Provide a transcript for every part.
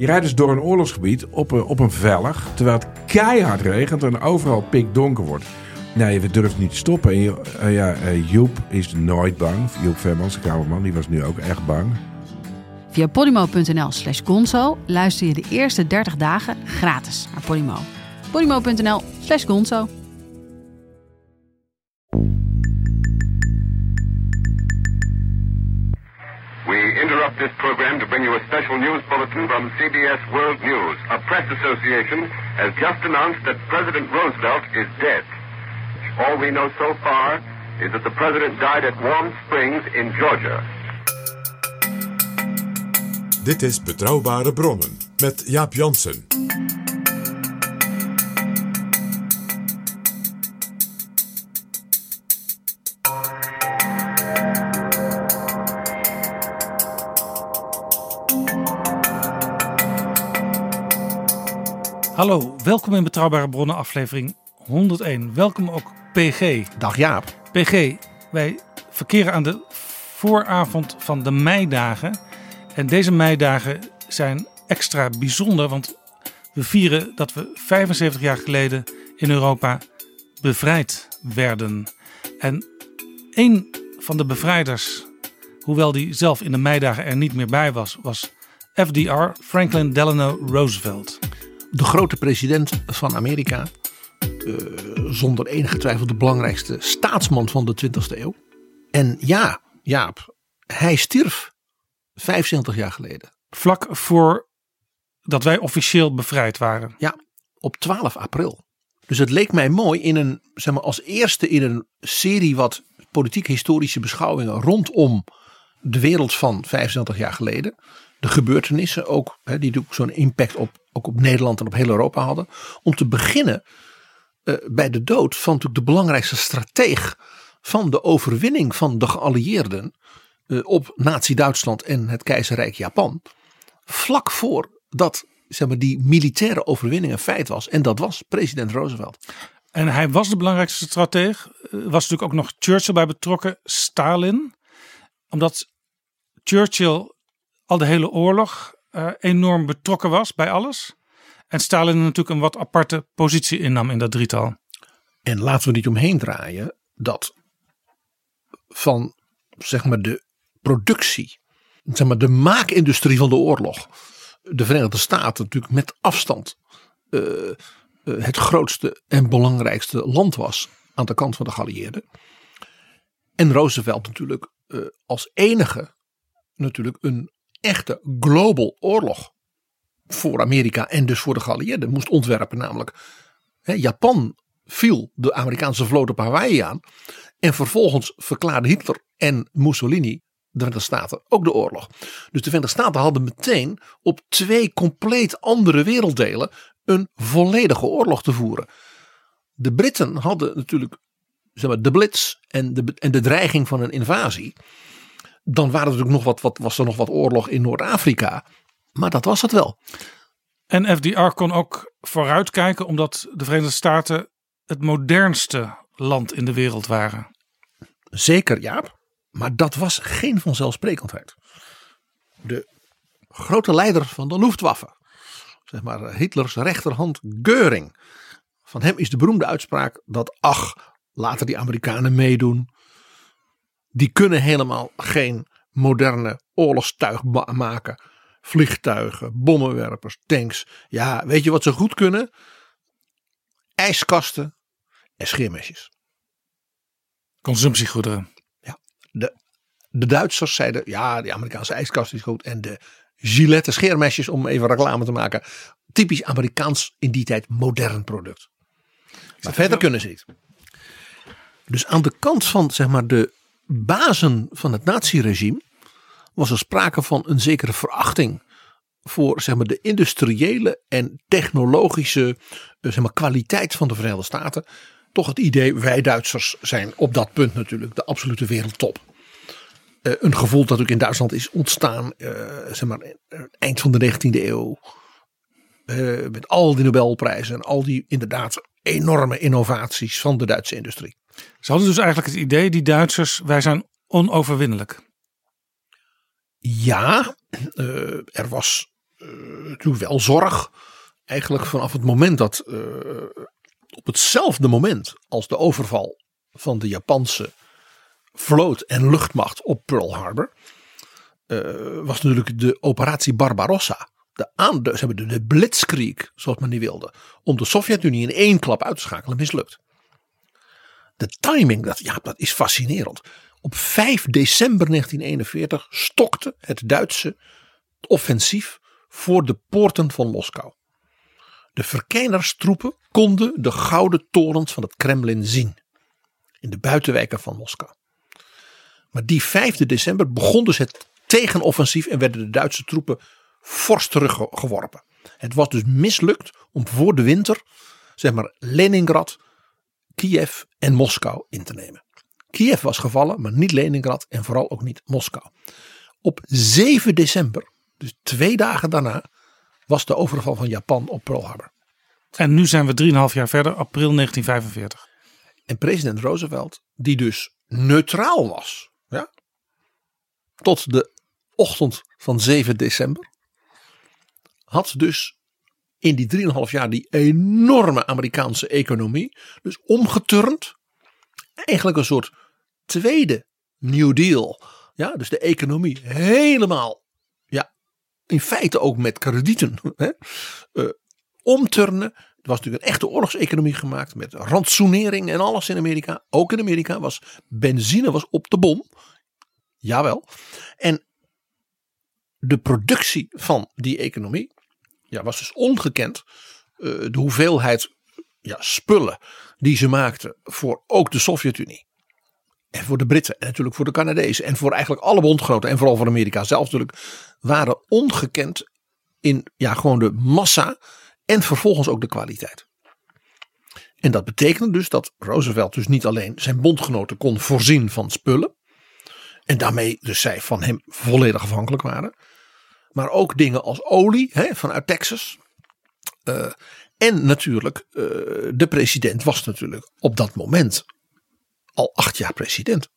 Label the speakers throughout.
Speaker 1: Je rijdt dus door een oorlogsgebied op een, op een vellig, terwijl het keihard regent en overal pikdonker wordt. Nee, we durven niet te stoppen. En eh, ja, eh, Joep is nooit bang. Joep Vermans, de kamerman, die was nu ook echt bang.
Speaker 2: Via podimo.nl slash gonzo luister je de eerste 30 dagen gratis naar Podimo. podimo.nl slash gonzo.
Speaker 3: We interrupt this program to bring you a special news bulletin from CBS World News. A press association has just announced that President Roosevelt is dead. All we know so far is that the president died at Warm Springs in Georgia.
Speaker 4: Dit is Betrouwbare Bronnen met Jaap Jansen.
Speaker 5: Hallo, welkom in Betrouwbare Bronnen aflevering 101. Welkom ook PG.
Speaker 6: Dag Jaap.
Speaker 5: PG, wij verkeren aan de vooravond van de meidagen. En deze meidagen zijn extra bijzonder, want we vieren dat we 75 jaar geleden in Europa bevrijd werden. En een van de bevrijders, hoewel die zelf in de meidagen er niet meer bij was, was FDR, Franklin Delano Roosevelt.
Speaker 6: De grote president van Amerika. eh, zonder enige twijfel de belangrijkste staatsman van de 20e eeuw. En ja, Jaap, hij stierf 75 jaar geleden.
Speaker 5: Vlak voor dat wij officieel bevrijd waren.
Speaker 6: Ja, op 12 april. Dus het leek mij mooi in een, zeg maar, als eerste in een serie wat politiek-historische beschouwingen rondom de wereld van 75 jaar geleden. De gebeurtenissen ook, hè, die natuurlijk zo'n impact op, ook op Nederland en op heel Europa hadden. Om te beginnen eh, bij de dood van natuurlijk de belangrijkste strateeg van de overwinning van de geallieerden eh, op Nazi-Duitsland en het keizerrijk Japan. Vlak voor dat zeg maar, die militaire overwinning een feit was. En dat was president Roosevelt.
Speaker 5: En hij was de belangrijkste strateeg. Er was natuurlijk ook nog Churchill bij betrokken, Stalin. Omdat Churchill al de hele oorlog eh, enorm betrokken was bij alles. En Stalin natuurlijk een wat aparte positie innam in dat drietal.
Speaker 6: En laten we niet omheen draaien dat van zeg maar, de productie, zeg maar, de maakindustrie van de oorlog, de Verenigde Staten natuurlijk met afstand eh, eh, het grootste en belangrijkste land was aan de kant van de geallieerden. En Roosevelt natuurlijk als enige natuurlijk een echte global oorlog voor Amerika en dus voor de geallieerden moest ontwerpen. Namelijk hè, Japan viel de Amerikaanse vloot op Hawaii aan. En vervolgens verklaarden Hitler en Mussolini de Verenigde Staten ook de oorlog. Dus de Verenigde Staten hadden meteen op twee compleet andere werelddelen een volledige oorlog te voeren. De Britten hadden natuurlijk zeg maar, de blitz en de, en de dreiging van een invasie. Dan waren er natuurlijk nog wat, wat, was er nog wat oorlog in Noord-Afrika. Maar dat was het wel.
Speaker 5: En FDR kon ook vooruitkijken omdat de Verenigde Staten het modernste land in de wereld waren.
Speaker 6: Zeker, Jaap. Maar dat was geen vanzelfsprekendheid. De grote leider van de Luftwaffe, zeg maar Hitlers rechterhand Göring. Van hem is de beroemde uitspraak dat, ach, laten die Amerikanen meedoen. Die kunnen helemaal geen moderne oorlogstuig ma- maken. Vliegtuigen, bommenwerpers, tanks. Ja, weet je wat ze goed kunnen? IJskasten en scheermesjes.
Speaker 5: Consumptiegoederen.
Speaker 6: De, de Duitsers zeiden, ja, de Amerikaanse ijskast is goed. En de Gillette scheermesjes, om even reclame te maken. Typisch Amerikaans in die tijd modern product. Maar verder kunnen ze niet. Dus aan de kant van zeg maar, de bazen van het naziregime was er sprake van een zekere verachting voor zeg maar, de industriële en technologische eh, zeg maar, kwaliteit van de Verenigde Staten. Toch het idee, wij Duitsers zijn op dat punt natuurlijk de absolute wereldtop. Uh, een gevoel dat ook in Duitsland is ontstaan, uh, zeg maar, eind van de 19e eeuw. Met al die Nobelprijzen en al die inderdaad enorme innovaties van de Duitse industrie.
Speaker 5: Ze hadden dus eigenlijk het idee, die Duitsers, wij zijn onoverwinnelijk.
Speaker 6: Ja, er was toen wel zorg. Eigenlijk vanaf het moment dat op hetzelfde moment als de overval van de Japanse vloot en luchtmacht op Pearl Harbor. Was natuurlijk de operatie Barbarossa. De aan, de, de blitzkrieg, zoals men die wilde. Om de Sovjet-Unie in één klap uit te schakelen, mislukt. De timing, dat, ja, dat is fascinerend. Op 5 december 1941 stokte het Duitse offensief voor de poorten van Moskou. De verkennerstroepen konden de gouden torens van het Kremlin zien. In de buitenwijken van Moskou. Maar die 5 december begon dus het tegenoffensief en werden de Duitse troepen fors teruggeworpen. Het was dus mislukt om voor de winter zeg maar Leningrad, Kiev en Moskou in te nemen. Kiev was gevallen, maar niet Leningrad en vooral ook niet Moskou. Op 7 december, dus twee dagen daarna, was de overval van Japan op Pearl Harbor.
Speaker 5: En nu zijn we 3,5 jaar verder, april 1945.
Speaker 6: En president Roosevelt, die dus neutraal was ja, tot de ochtend van 7 december, had dus in die 3,5 jaar die enorme Amerikaanse economie dus omgeturnd. Eigenlijk een soort tweede New Deal. Ja, dus de economie helemaal, ja, in feite ook met kredieten hè, uh, omturnen. Was natuurlijk een echte oorlogseconomie gemaakt met rantsoenering en alles in Amerika. Ook in Amerika was benzine was op de bom. Jawel. En de productie van die economie ja, was dus ongekend. Uh, de hoeveelheid ja, spullen die ze maakten voor ook de Sovjet-Unie. En voor de Britten en natuurlijk voor de Canadezen. En voor eigenlijk alle bondgenoten en vooral voor Amerika zelf natuurlijk. Waren ongekend in ja, gewoon de massa en vervolgens ook de kwaliteit. En dat betekende dus dat Roosevelt dus niet alleen zijn bondgenoten kon voorzien van spullen. En daarmee dus zij van hem volledig afhankelijk waren. Maar ook dingen als olie hè, vanuit Texas. Uh, en natuurlijk, uh, de president was natuurlijk op dat moment al acht jaar president.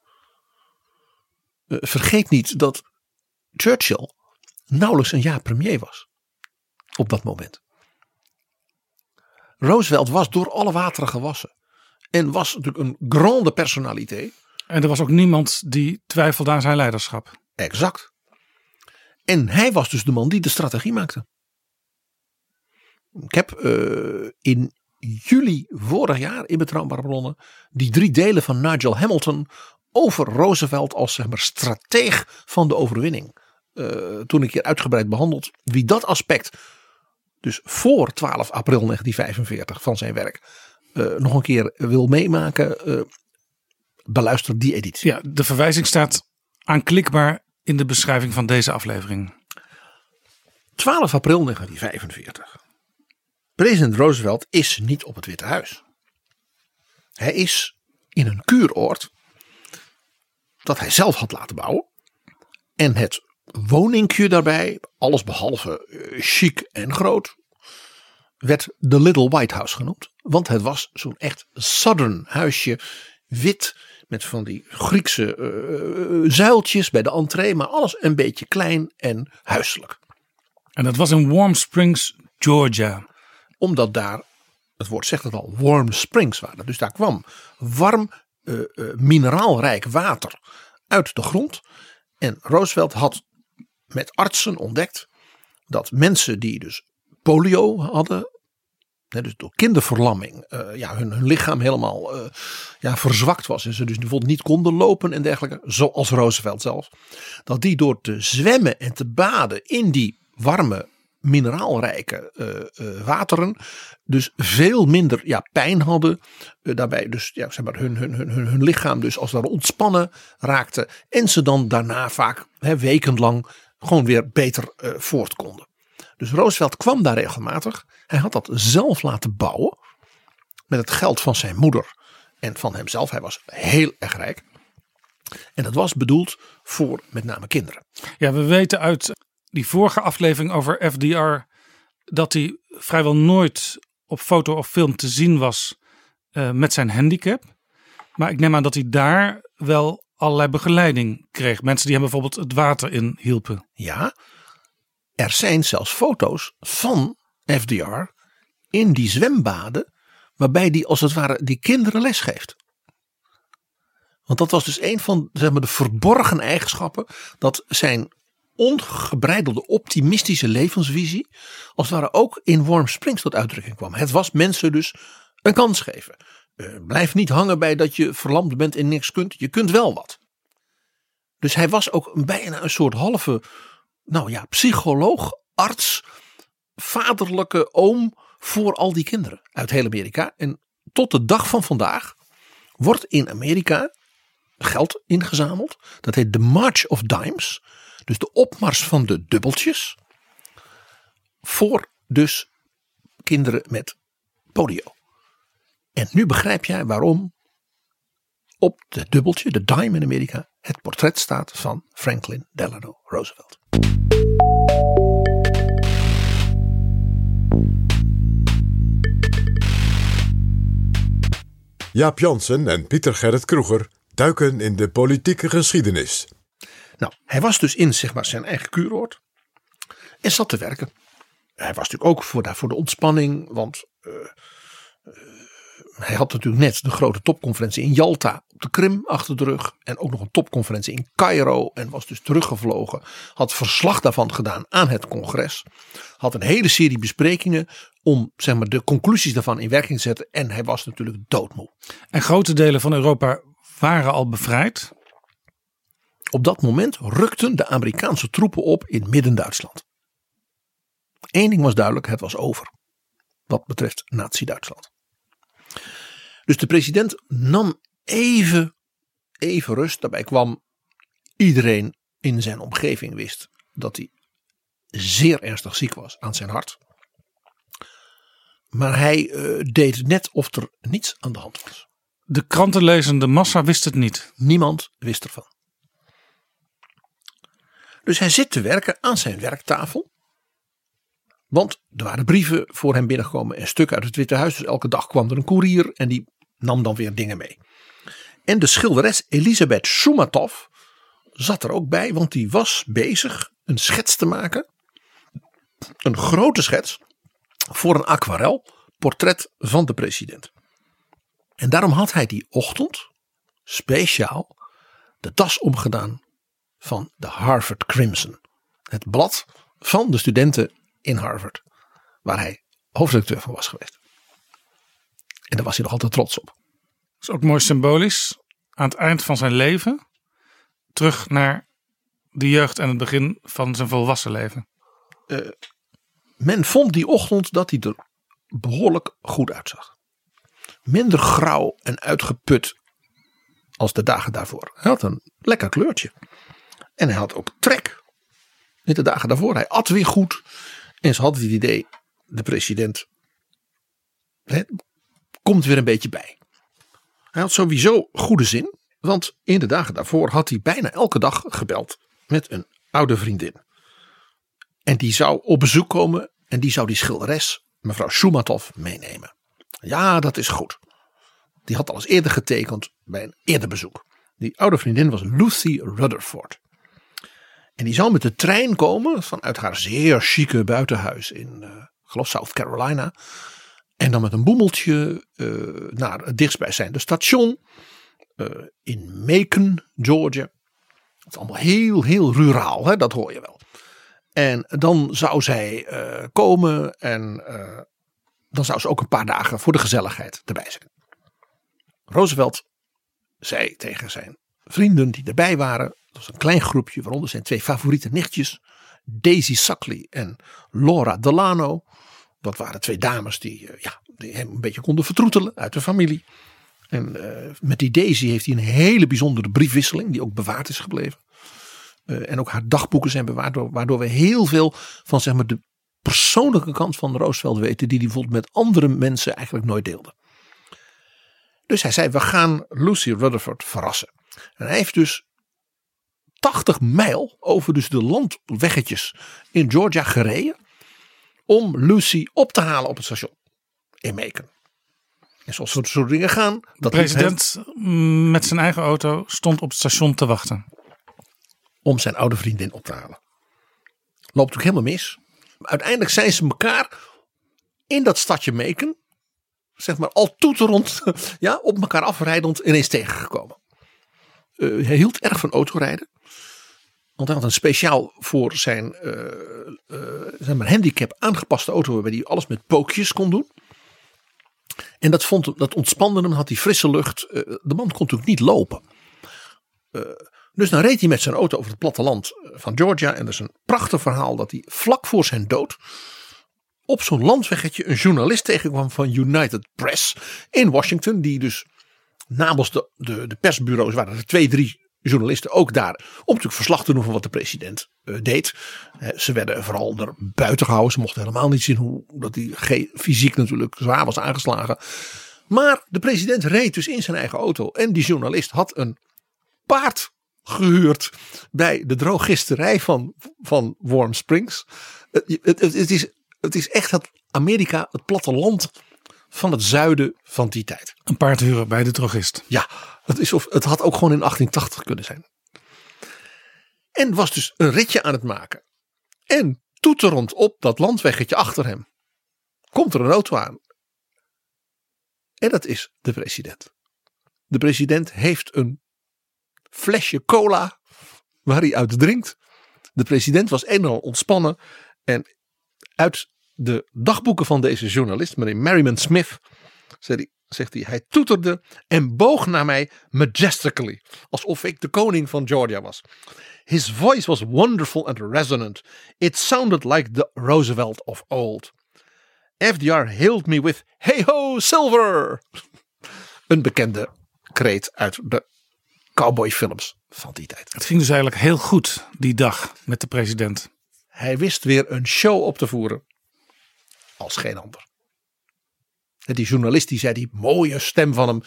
Speaker 6: Uh, vergeet niet dat Churchill nauwelijks een jaar premier was. Op dat moment. Roosevelt was door alle wateren gewassen. En was natuurlijk een grande personaliteit.
Speaker 5: En er was ook niemand die twijfelde aan zijn leiderschap.
Speaker 6: Exact. En hij was dus de man die de strategie maakte. Ik heb uh, in juli vorig jaar in Betrouwbare Bronnen die drie delen van Nigel Hamilton over Roosevelt als zeg maar, strateeg van de overwinning. Uh, toen een keer uitgebreid behandeld. Wie dat aspect, dus voor 12 april 1945 van zijn werk, uh, nog een keer wil meemaken, beluister die editie.
Speaker 5: Ja, de verwijzing staat aanklikbaar in de beschrijving van deze aflevering.
Speaker 6: 12 april 1945. President Roosevelt is niet op het Witte Huis. Hij is in een kuuroord dat hij zelf had laten bouwen. En het woningje daarbij, alles behalve uh, chic en groot, werd de Little White House genoemd. Want het was zo'n echt southern huisje, wit met van die Griekse uh, zuiltjes bij de entree, maar alles een beetje klein en huiselijk.
Speaker 5: En dat was in Warm Springs, Georgia.
Speaker 6: Omdat daar, het woord zegt het al, warm springs waren. Dus daar kwam warm, uh, uh, mineraalrijk water uit de grond. En Roosevelt had met artsen ontdekt dat mensen die dus polio hadden, dus door kinderverlamming, uh, ja, hun, hun, lichaam helemaal uh, ja, verzwakt was. En ze dus bijvoorbeeld niet konden lopen en dergelijke, zoals Roosevelt zelf. Dat die door te zwemmen en te baden in die warme, mineraalrijke uh, wateren, dus veel minder ja, pijn hadden. daarbij dus ja, zeg maar, hun, hun, hun, hun lichaam dus als daar ontspannen raakte. En ze dan daarna vaak hè, wekenlang gewoon weer beter voort konden. Dus Roosevelt kwam daar regelmatig. Hij had dat zelf laten bouwen. Met het geld van zijn moeder en van hemzelf. Hij was heel erg rijk. En dat was bedoeld voor met name kinderen.
Speaker 5: Ja, we weten uit die vorige aflevering over FDR dat hij vrijwel nooit op foto of film te zien was uh, met zijn handicap. Maar ik neem aan dat hij daar wel allerlei begeleiding kreeg. Mensen die hem bijvoorbeeld het water in hielpen.
Speaker 6: Ja, er zijn zelfs foto's van FDR in die zwembaden. Waarbij die als het ware die kinderen lesgeeft. Want dat was dus een van zeg maar, de verborgen eigenschappen. Dat zijn ongebreidelde optimistische levensvisie. Als het ware ook in Warm Springs tot uitdrukking kwam. Het was mensen dus een kans geven. Uh, blijf niet hangen bij dat je verlamd bent en niks kunt. Je kunt wel wat. Dus hij was ook bijna een soort halve, nou ja, psycholoog, arts, vaderlijke oom voor al die kinderen uit heel Amerika. En tot de dag van vandaag wordt in Amerika geld ingezameld. Dat heet de March of Dimes. Dus de opmars van de dubbeltjes. Voor dus kinderen met polio. En nu begrijp jij waarom op de dubbeltje, de dime in Amerika, het portret staat van Franklin Delano Roosevelt.
Speaker 4: Jaap Jansen en Pieter Gerrit Kroeger duiken in de politieke geschiedenis.
Speaker 6: Nou, hij was dus in zeg maar, zijn eigen kuuroord en zat te werken. Hij was natuurlijk ook voor, voor de ontspanning, want uh, hij had natuurlijk net de grote topconferentie in Jalta op de Krim achter de rug. En ook nog een topconferentie in Cairo. En was dus teruggevlogen. Had verslag daarvan gedaan aan het congres. Had een hele serie besprekingen om zeg maar, de conclusies daarvan in werking te zetten. En hij was natuurlijk doodmoe.
Speaker 5: En grote delen van Europa waren al bevrijd.
Speaker 6: Op dat moment rukten de Amerikaanse troepen op in Midden-Duitsland. Eén ding was duidelijk, het was over. Wat betreft Nazi-Duitsland. Dus de president nam even, even rust. Daarbij kwam iedereen in zijn omgeving wist dat hij zeer ernstig ziek was aan zijn hart. Maar hij uh, deed net of er niets aan de hand was.
Speaker 5: De krantenlezende massa wist het niet.
Speaker 6: Niemand wist ervan. Dus hij zit te werken aan zijn werktafel. Want er waren brieven voor hem binnengekomen en stukken uit het Witte Huis. Dus elke dag kwam er een koerier en die nam dan weer dingen mee. En de schilderes Elisabeth Shumatov zat er ook bij, want die was bezig een schets te maken. Een grote schets voor een aquarel portret van de president. En daarom had hij die ochtend speciaal de das omgedaan van de Harvard Crimson. Het blad van de studenten in Harvard, waar hij hoofdredacteur van was geweest. En daar was hij nog altijd trots op.
Speaker 5: Dat is ook mooi symbolisch. Aan het eind van zijn leven terug naar de jeugd en het begin van zijn volwassen leven. Uh,
Speaker 6: men vond die ochtend dat hij er behoorlijk goed uitzag. Minder grauw en uitgeput als de dagen daarvoor. Hij had een lekker kleurtje. En hij had ook trek. Niet de dagen daarvoor. Hij at weer goed. En ze hadden het idee, de president komt weer een beetje bij. Hij had sowieso goede zin, want in de dagen daarvoor had hij bijna elke dag gebeld met een oude vriendin. En die zou op bezoek komen en die zou die schilderes, mevrouw Shumatov, meenemen. Ja, dat is goed. Die had al eens eerder getekend bij een eerder bezoek. Die oude vriendin was Lucy Rutherford. En die zou met de trein komen vanuit haar zeer chique buitenhuis in, uh, South Carolina. En dan met een boemeltje uh, naar het dichtstbijzijnde station uh, in Macon, Georgia. Het is allemaal heel, heel ruraal, hè? dat hoor je wel. En dan zou zij komen en dan zou ze ook een paar dagen voor de gezelligheid erbij zijn. Roosevelt zei tegen zijn vrienden die erbij waren, dat was een klein groepje, waaronder zijn twee favoriete nichtjes, Daisy Suckley en Laura Delano. Dat waren twee dames die, uh, ja, die hem een beetje konden vertroetelen uit de familie. En uh, met die Daisy heeft hij een hele bijzondere briefwisseling, die ook bewaard is gebleven. Uh, en ook haar dagboeken zijn bewaard, waardoor we heel veel van zeg maar, de persoonlijke kant van Roosevelt weten, die hij bijvoorbeeld met andere mensen eigenlijk nooit deelde. Dus hij zei: We gaan Lucy Rutherford verrassen. En hij heeft dus 80 mijl over dus de landweggetjes in Georgia gereden. Om Lucy op te halen op het station in Macon. En zoals soort, soort dingen gaan.
Speaker 5: De
Speaker 6: Dat
Speaker 5: president met zijn eigen auto stond op het station te wachten.
Speaker 6: om zijn oude vriendin op te halen. Loopt ook helemaal mis. Uiteindelijk zijn ze elkaar in dat stadje Macon, zeg maar al toeterend, ja, op elkaar afrijdend ineens tegengekomen. Eh, hij hield erg van autorijden. Want hij had een speciaal voor zijn eh, eh, zeg maar handicap aangepaste auto waarbij hij alles met pookjes kon doen. En dat, vond, dat ontspande hem, had hij frisse lucht. Eh, de man kon natuurlijk niet lopen. Dus dan reed hij met zijn auto over het platteland van Georgia. En dat is een prachtig verhaal dat hij vlak voor zijn dood op zo'n landweggetje een journalist tegenkwam van United Press in Washington. Die dus namens de, de, de persbureaus waren er twee, drie journalisten ook daar. Om natuurlijk verslag te doen van wat de president eh, deed. Eh, ze werden vooral er buiten gehouden. Ze mochten helemaal niet zien hoe dat hij fysiek natuurlijk zwaar was aangeslagen. Maar de president reed dus in zijn eigen auto. En die journalist had een paard gehuurd bij de drogisterij van, van Warm Springs. Het, is, het is echt het Amerika, het platteland van het zuiden van die tijd.
Speaker 5: Een paard huren bij de drogist.
Speaker 6: Ja, het, is of, het had ook gewoon in 1880 kunnen zijn. En was dus een ritje aan het maken. En toeterend op dat landweggetje achter hem komt er een auto aan. En dat is de president. De president heeft een flesje cola waar hij uit drinkt. De president was een en al ontspannen. En uit de dagboeken van deze journalist, meneer Merriman Smith, zegt hij, zegt hij, hij toeterde en boog naar mij majestically, alsof ik de koning van Georgia was. His voice was wonderful and resonant. It sounded like the Roosevelt of old. FDR hailed me with hey ho silver. Een bekende kreet uit de cowboyfilms van die tijd.
Speaker 5: Het ging dus eigenlijk heel goed die dag met de president.
Speaker 6: Hij wist weer een show op te voeren als geen ander. En Die journalist die zei die mooie stem van hem,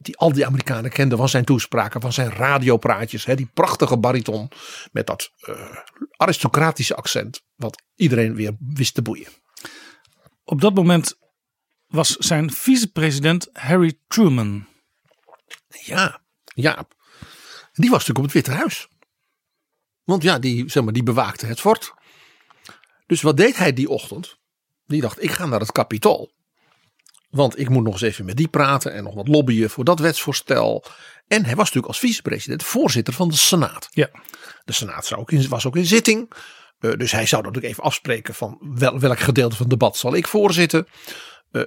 Speaker 6: die al die Amerikanen kenden van zijn toespraken, van zijn radiopraatjes, die prachtige bariton met dat eh, aristocratische accent, wat iedereen weer wist te boeien.
Speaker 5: Op dat moment was zijn vicepresident Harry Truman.
Speaker 6: Ja, ja. Die was natuurlijk op het Witte Huis. Want ja, die, zeg maar, die bewaakte het fort. Dus wat deed hij die ochtend? Die dacht, ik ga naar het kapitool. Want ik moet nog eens even met die praten en nog wat lobbyen voor dat wetsvoorstel. En hij was natuurlijk als vicepresident voorzitter van de Senaat.
Speaker 5: Ja.
Speaker 6: De Senaat zou ook in, was ook in zitting. Eh, dus hij zou natuurlijk even afspreken van wel, welk gedeelte van het debat zal ik voorzitten. Eh,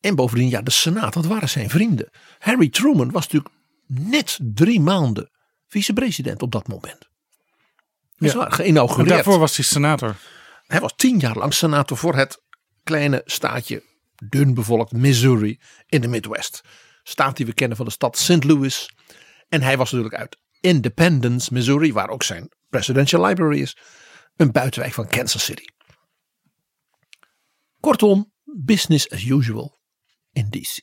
Speaker 6: en bovendien, ja, de Senaat, dat waren zijn vrienden. Harry Truman was natuurlijk net drie maanden vicepresident op dat moment. Dus
Speaker 5: Ja.
Speaker 6: ja.
Speaker 5: En
Speaker 6: geïnaugureerd.
Speaker 5: daarvoor was hij senator.
Speaker 6: Hij was tien jaar lang senator voor het kleine staatje, dun bevolkt Missouri in de Midwest. Staat die we kennen van de stad St. Louis. En hij was natuurlijk uit Independence, Missouri, waar ook zijn presidential library is. Een buitenwijk van Kansas City. Kortom, business as usual in DC.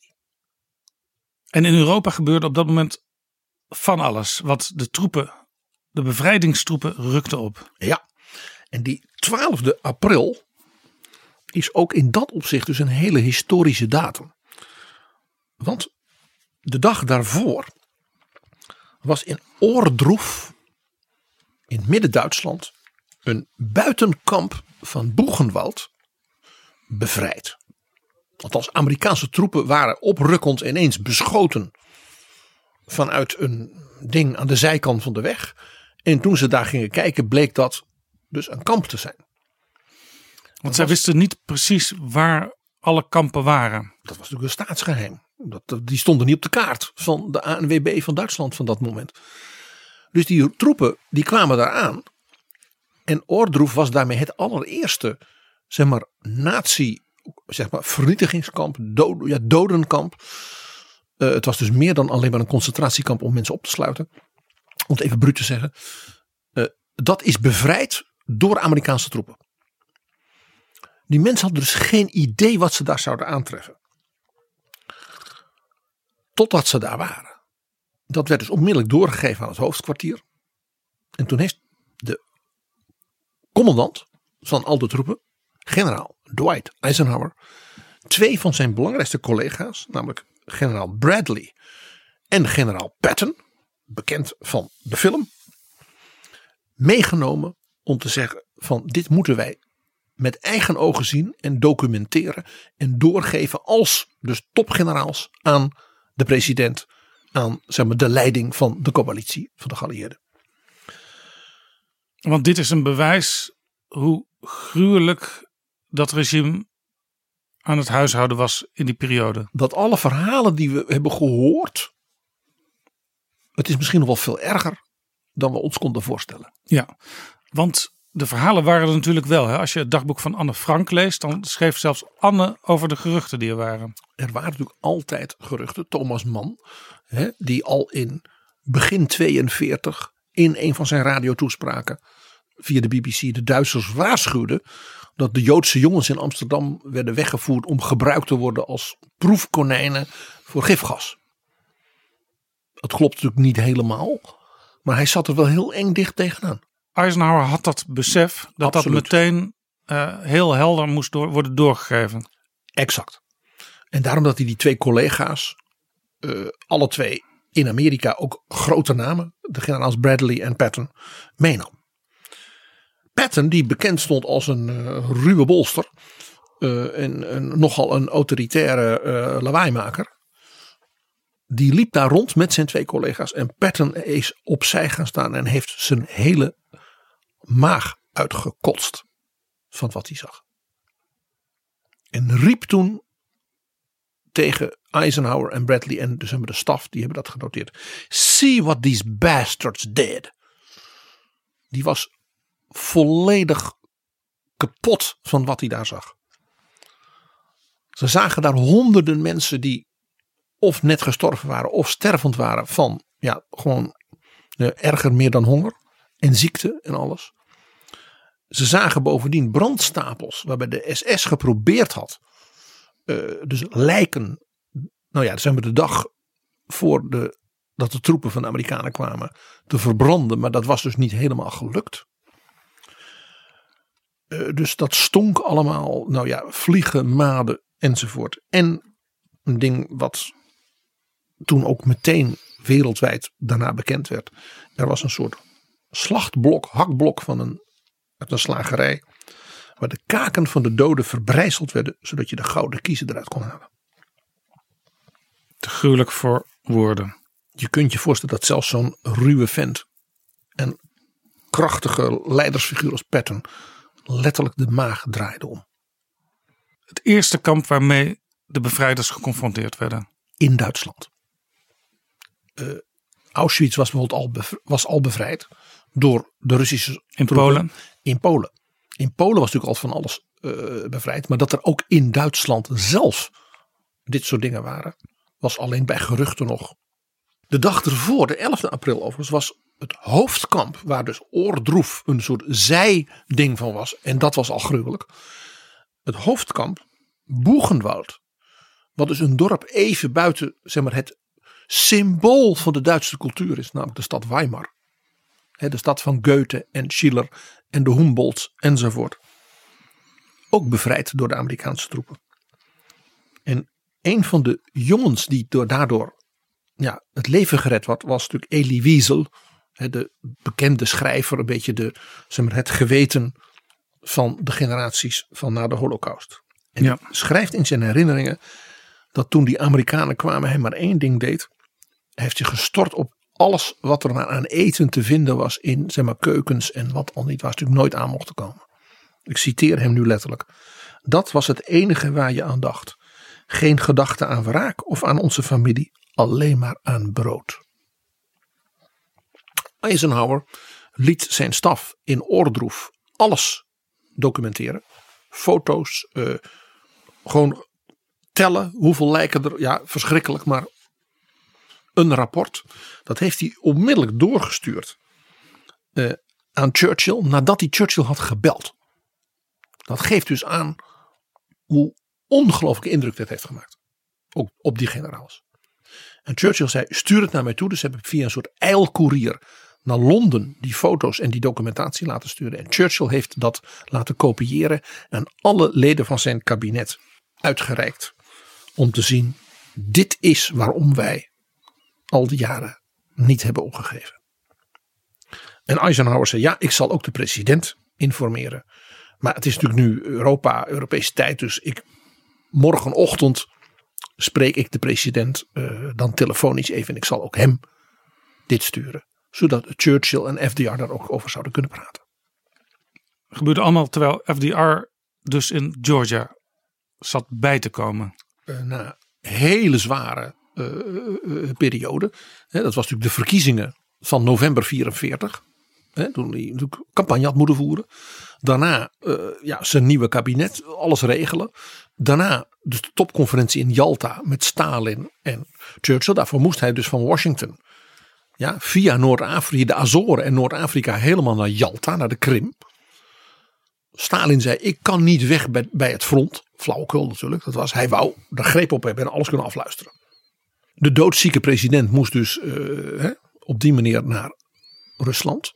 Speaker 5: En in Europa gebeurde op dat moment van alles. Want de troepen, de bevrijdingstroepen rukten op.
Speaker 6: Ja, en die 12 april is ook in dat opzicht dus een hele historische datum. Want de dag daarvoor was in Oordroef in midden-Duitsland een buitenkamp van Boegenwald bevrijd. Althans, Amerikaanse troepen waren oprukkend ineens beschoten vanuit een ding aan de zijkant van de weg. En toen ze daar gingen kijken, bleek dat dus een kamp te zijn.
Speaker 5: Want zij wisten niet precies waar alle kampen waren.
Speaker 6: Dat was natuurlijk een staatsgeheim. Dat, die stonden niet op de kaart van de ANWB van Duitsland van dat moment. Dus die troepen die kwamen daar aan. En Oordroef was daarmee het allereerste zeg maar, nazi zeg maar, vernietigingskamp, dood, ja, dodenkamp. Eh, het was dus meer dan alleen maar een concentratiekamp om mensen op te sluiten. Om het even bruut te zeggen. Eh, dat is bevrijd door Amerikaanse troepen. Die mensen hadden dus geen idee wat ze daar zouden aantreffen. Totdat ze daar waren. Dat werd dus onmiddellijk doorgegeven aan het hoofdkwartier. En toen heeft de commandant van al de troepen, generaal Dwight Eisenhower, twee van zijn belangrijkste collega's, namelijk generaal Bradley en generaal Patton, bekend van de film, meegenomen om te zeggen van dit moeten wij met eigen ogen zien en documenteren en doorgeven als dus topgeneraals aan de president, aan zeg maar, de leiding van de coalitie van de geallieerden.
Speaker 5: Want dit is een bewijs hoe gruwelijk dat regime aan het huishouden was in die periode.
Speaker 6: Dat alle verhalen die we hebben gehoord, het is misschien nog wel veel erger dan we ons konden voorstellen.
Speaker 5: Ja, want de verhalen waren er natuurlijk wel. Hè? Als je het dagboek van Anne Frank leest, dan schreef zelfs Anne over de geruchten die er waren.
Speaker 6: Er waren natuurlijk altijd geruchten. Thomas Mann, hè, die al in begin 42 in een van zijn radiotoespraken via de BBC de Duitsers waarschuwde dat de Joodse jongens in Amsterdam werden weggevoerd om gebruikt te worden als proefkonijnen voor gifgas. Dat klopt natuurlijk niet helemaal, maar hij zat er wel heel eng dicht tegenaan.
Speaker 5: Eisenhower had dat besef dat
Speaker 6: Absoluut.
Speaker 5: dat meteen eh, heel helder moest door, worden doorgegeven.
Speaker 6: Exact. En daarom dat hij die twee collega's, eh, alle twee in Amerika ook grote namen, de generaals Bradley en Patton, meenam. Patton, die bekend stond als een eh, ruwe bolster en, en nogal een autoritaire lawaaimaker, die liep daar rond met zijn twee collega's en Patton is opzij gaan staan en heeft zijn hele maag uitgekotst van wat hij zag. En riep toen tegen Eisenhower en Bradley en dus de staf, die hebben dat genoteerd. See what these bastards did. Die was volledig kapot van wat hij daar zag. Ze zagen daar honderden mensen die of net gestorven waren of stervend waren van ja, gewoon eh, erger meer dan honger en ziekte en alles. Ze zagen bovendien brandstapels waarbij de SS geprobeerd had eh, dus lijken, nou ja, zeg maar de dag voor de, dat de troepen van de Amerikanen kwamen, te verbranden. Maar dat was dus niet helemaal gelukt. Eh, dus dat stonk allemaal, nou ja, vliegen, maden enzovoort. En een ding wat toen ook meteen wereldwijd daarna bekend werd. Er was een soort slachtblok, hakblok van een, uit een slagerij waar de kaken van de doden verbrijzeld werden, zodat je de gouden kiezen eruit kon halen.
Speaker 5: Te gruwelijk voor woorden.
Speaker 6: Je kunt je voorstellen dat zelfs zo'n ruwe vent en krachtige leidersfiguur als Patton letterlijk de maag draaide om.
Speaker 5: Het eerste kamp waarmee de bevrijders geconfronteerd werden.
Speaker 6: In Duitsland. Uh, Auschwitz was bijvoorbeeld al, was al bevrijd door de Russische
Speaker 5: In. Polen?
Speaker 6: In Polen. In Polen was natuurlijk al van alles uh, bevrijd. Maar dat er ook in Duitsland zelf dit soort dingen waren. Was alleen bij geruchten nog. De dag ervoor, de 11 april overigens, was het hoofdkamp. Waar dus Oordroef een soort zijding van was. En dat was al gruwelijk. Het hoofdkamp Boegenwald. Wat dus een dorp even buiten zeg maar, het symbool van de Duitse cultuur is. Namelijk de stad Weimar. De stad van Goethe en Schiller en de Humboldts enzovoort. Ook bevrijd door de Amerikaanse troepen. En een van de jongens die door, daardoor ja, het leven gered werd, was natuurlijk Elie Wiesel. De bekende schrijver, een beetje de, zeg maar, het geweten van de generaties van na de holocaust. En
Speaker 5: Ja.
Speaker 6: schrijft in zijn herinneringen dat toen die Amerikanen kwamen hij maar één ding deed. Hij heeft zich gestort op alles wat er maar aan eten te vinden was in zeg maar, keukens en wat al niet was, natuurlijk nooit aan mocht komen. Ik citeer hem nu letterlijk. Dat was het enige waar je aan dacht. Geen gedachte aan wraak of aan onze familie, alleen maar aan brood. Eisenhower liet zijn staf in oordroef alles documenteren. Foto's, eh, gewoon tellen hoeveel lijken er, ja verschrikkelijk, maar een rapport. Dat heeft hij onmiddellijk doorgestuurd eh, aan Churchill nadat hij Churchill had gebeld. Dat geeft dus aan hoe ongelooflijke indruk dit heeft gemaakt. Ook op die generaals. En Churchill zei: stuur het naar mij toe. Dus heb ik via een soort eilcourier naar Londen die foto's en die documentatie laten sturen. En Churchill heeft dat laten kopiëren en alle leden van zijn kabinet uitgereikt. Om te zien: dit is waarom wij al die jaren niet hebben opgegeven. En Eisenhower zei: ja, ik zal ook de president informeren. Maar het is natuurlijk nu Europa, Europese tijd. Dus ik, morgenochtend spreek ik de president uh, dan telefonisch even. En ik zal ook hem dit sturen. Zodat Churchill en FDR daar ook over zouden kunnen praten.
Speaker 5: Gebeurde allemaal terwijl FDR dus in Georgia zat bij te komen.
Speaker 6: Uh, na hele zware periode. Hè, dat was natuurlijk de verkiezingen van november 44. Hè, toen hij natuurlijk campagne had moeten voeren. Daarna ja, zijn nieuwe kabinet, alles regelen. Daarna dus de topconferentie in Yalta met Stalin en Churchill. Daarvoor moest hij dus van Washington ja, via Noord-Afrika, de Azoren en Noord-Afrika helemaal naar Yalta, naar de Krim. Stalin zei: Ik kan niet weg bij, bij het front. Flauwekul natuurlijk. Dat was, hij wou de greep op hebben en alles kunnen afluisteren. De doodzieke president moest dus hè, op die manier naar Rusland.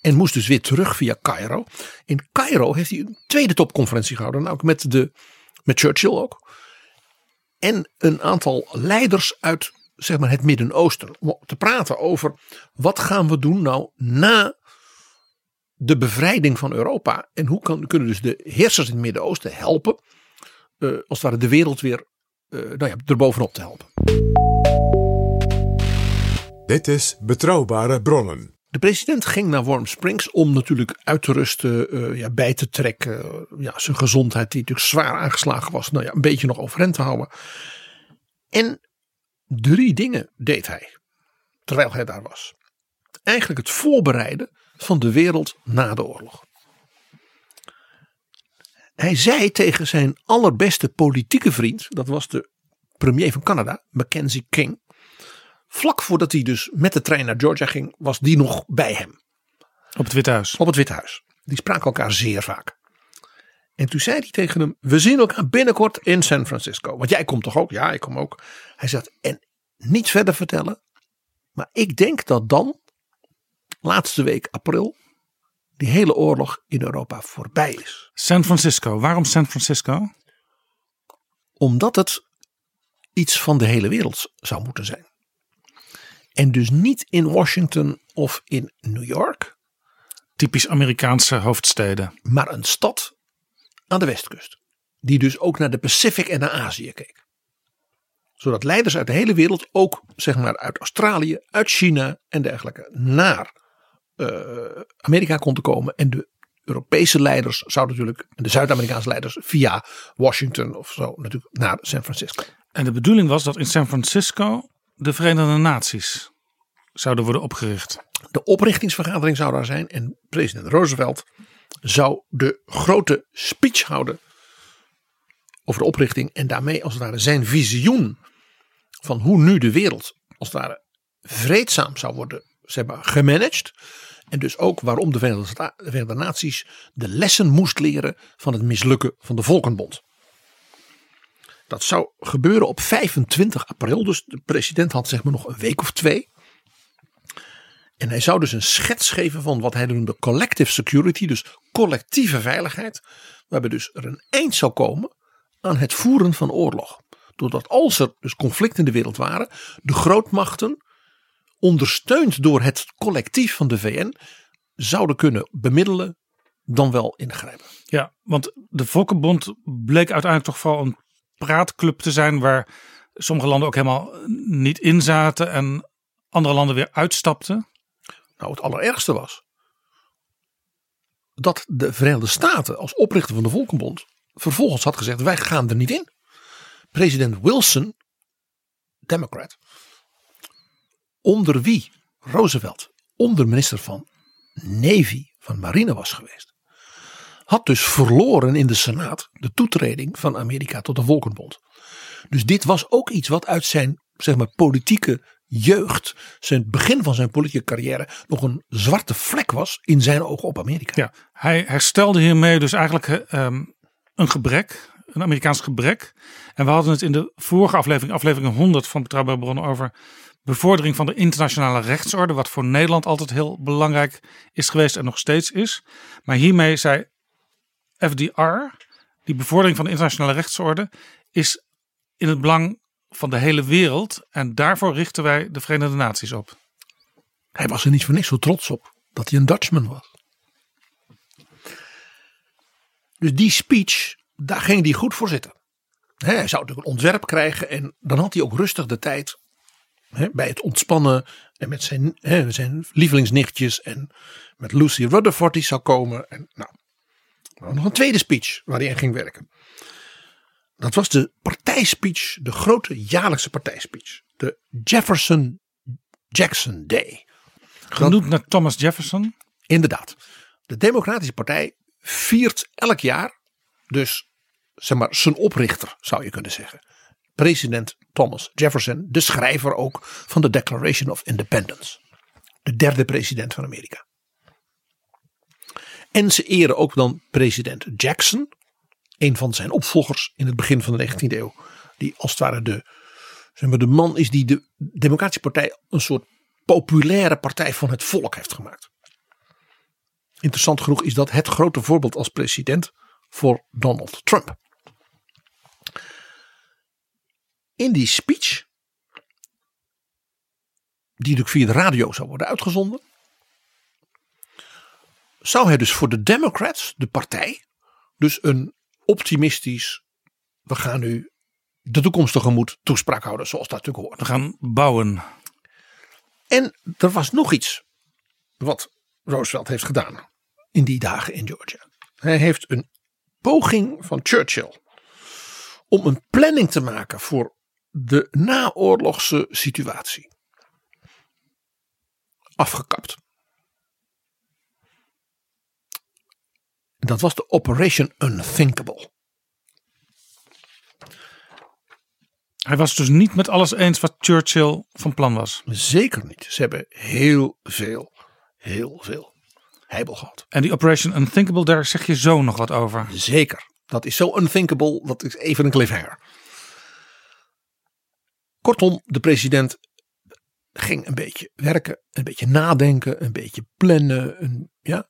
Speaker 6: En moest dus weer terug via Cairo. In Cairo heeft hij een tweede topconferentie gehouden. Nou, met, de, met Churchill ook. En een aantal leiders uit zeg maar, het Midden-Oosten. Om te praten over wat gaan we doen nou na de bevrijding van Europa. En hoe kan, kunnen dus de heersers in het Midden-Oosten helpen. Uh, als het ware de wereld weer nou ja, erbovenop te helpen.
Speaker 4: Dit is Betrouwbare Bronnen.
Speaker 6: De president ging naar Warm Springs om natuurlijk uit te rusten, uh, ja, bij te trekken. ja, zijn gezondheid, die natuurlijk zwaar aangeslagen was, nou ja, een beetje nog overeind te houden. En drie dingen deed hij terwijl hij daar was. Eigenlijk het voorbereiden van de wereld na de oorlog. Hij zei tegen zijn allerbeste politieke vriend, dat was de premier van Canada, Mackenzie King. Vlak voordat hij dus met de trein naar Georgia ging, was die nog bij hem.
Speaker 5: Op het Witte Huis?
Speaker 6: Op het Witte Huis. Die spraken elkaar zeer vaak. En toen zei hij tegen hem: We zien elkaar binnenkort in San Francisco. Want jij komt toch ook? Ja, ik kom ook. Hij zegt: En niet verder vertellen. Maar ik denk dat dan, laatste week april, die hele oorlog in Europa voorbij is.
Speaker 5: San Francisco. Waarom San Francisco?
Speaker 6: Omdat het iets van de hele wereld zou moeten zijn. En dus niet in Washington of in New York.
Speaker 5: Typisch Amerikaanse hoofdsteden.
Speaker 6: Maar een stad aan de westkust. Die dus ook naar de Pacific en naar Azië keek. Zodat leiders uit de hele wereld, ook zeg maar uit Australië, uit China en dergelijke, naar uh, Amerika konden komen. En de Europese leiders zouden natuurlijk, en de Zuid-Amerikaanse leiders via Washington of zo, natuurlijk naar San Francisco.
Speaker 5: En de bedoeling was dat in San Francisco de Verenigde Naties zouden worden opgericht.
Speaker 6: De oprichtingsvergadering zou daar zijn en president Roosevelt zou de grote speech houden over de oprichting en daarmee als het ware zijn visioen van hoe nu de wereld als het ware vreedzaam zou worden zeg maar, gemanaged. En dus ook waarom de Verenigde, de Verenigde Naties de lessen moest leren van het mislukken van de Volkenbond. Dat zou gebeuren op 25 april. Dus de president had zeg maar nog een week of twee. En hij zou dus een schets geven van wat hij noemde collective security. Dus collectieve veiligheid. Waarbij dus er een eind zou komen aan het voeren van oorlog. Doordat als er dus conflicten in de wereld waren. De grootmachten ondersteund door het collectief van de VN. Zouden kunnen bemiddelen dan wel ingrijpen.
Speaker 5: Ja, want de Volkenbond bleek uiteindelijk toch vooral een praatclub te zijn waar sommige landen ook helemaal niet in zaten en andere landen weer uitstapten?
Speaker 6: Nou, het allerergste was dat de Verenigde Staten als oprichter van de Volkenbond vervolgens had gezegd: wij gaan er niet in. President Wilson, Democrat, onder wie Roosevelt onder minister van Navy van Marine was geweest, had dus verloren in de Senaat de toetreding van Amerika tot de Volkenbond. Dus dit was ook iets wat uit zijn zeg maar, politieke jeugd, zijn begin van zijn politieke carrière, nog een zwarte vlek was in zijn ogen op Amerika.
Speaker 5: Ja, hij herstelde hiermee dus eigenlijk um, een gebrek, een Amerikaans gebrek. En we hadden het in de vorige aflevering, aflevering 100 van Betrouwbare Bronnen, over bevordering van de internationale rechtsorde. Wat voor Nederland altijd heel belangrijk is geweest en nog steeds is. Maar hiermee zei FDR, die bevordering van de internationale rechtsorde, is in het belang van de hele wereld. En daarvoor richten wij de Verenigde Naties op.
Speaker 6: Hij was er niet voor niks zo trots op dat hij een Dutchman was. Dus die speech, daar ging hij goed voor zitten. Hij zou natuurlijk een ontwerp krijgen en dan had hij ook rustig de tijd bij het ontspannen en met zijn, zijn lievelingsnichtjes en met Lucy Rutherford die zou komen. En nou, nog een tweede speech waar hij aan ging werken. Dat was de partijspeech, de grote jaarlijkse partijspeech. De Jefferson Jackson Day.
Speaker 5: Genoemd naar Thomas Jefferson.
Speaker 6: Inderdaad. De Democratische Partij viert elk jaar dus zeg maar zijn oprichter zou je kunnen zeggen. President Thomas Jefferson, de schrijver ook van de Declaration of Independence. De derde president van Amerika. En ze eren ook dan president Jackson, een van zijn opvolgers in het begin van de 19e eeuw. Die als het ware de, zeg maar, de man is die de Democratische Partij een soort populaire partij van het volk heeft gemaakt. Interessant genoeg is dat het grote voorbeeld als president voor Donald Trump. In die speech, die natuurlijk via de radio zou worden uitgezonden, zou hij dus voor de Democrats, de partij, dus een optimistisch, we gaan nu de toekomst tegemoet toespraak houden, zoals dat natuurlijk hoort.
Speaker 5: We gaan bouwen.
Speaker 6: En er was nog iets wat Roosevelt heeft gedaan in die dagen in Georgia. Hij heeft een poging van Churchill om een planning te maken voor de naoorlogse situatie afgekapt. Dat was de Operation Unthinkable.
Speaker 5: Hij was dus niet met alles eens wat Churchill van plan was.
Speaker 6: Zeker niet. Ze hebben heel veel, heel veel heibel gehad.
Speaker 5: En die Operation Unthinkable, daar zeg je zo nog wat over.
Speaker 6: Zeker. Dat is zo unthinkable, dat is even een cliffhanger. Kortom, de president ging een beetje werken, een beetje nadenken, een beetje plannen, een, ja,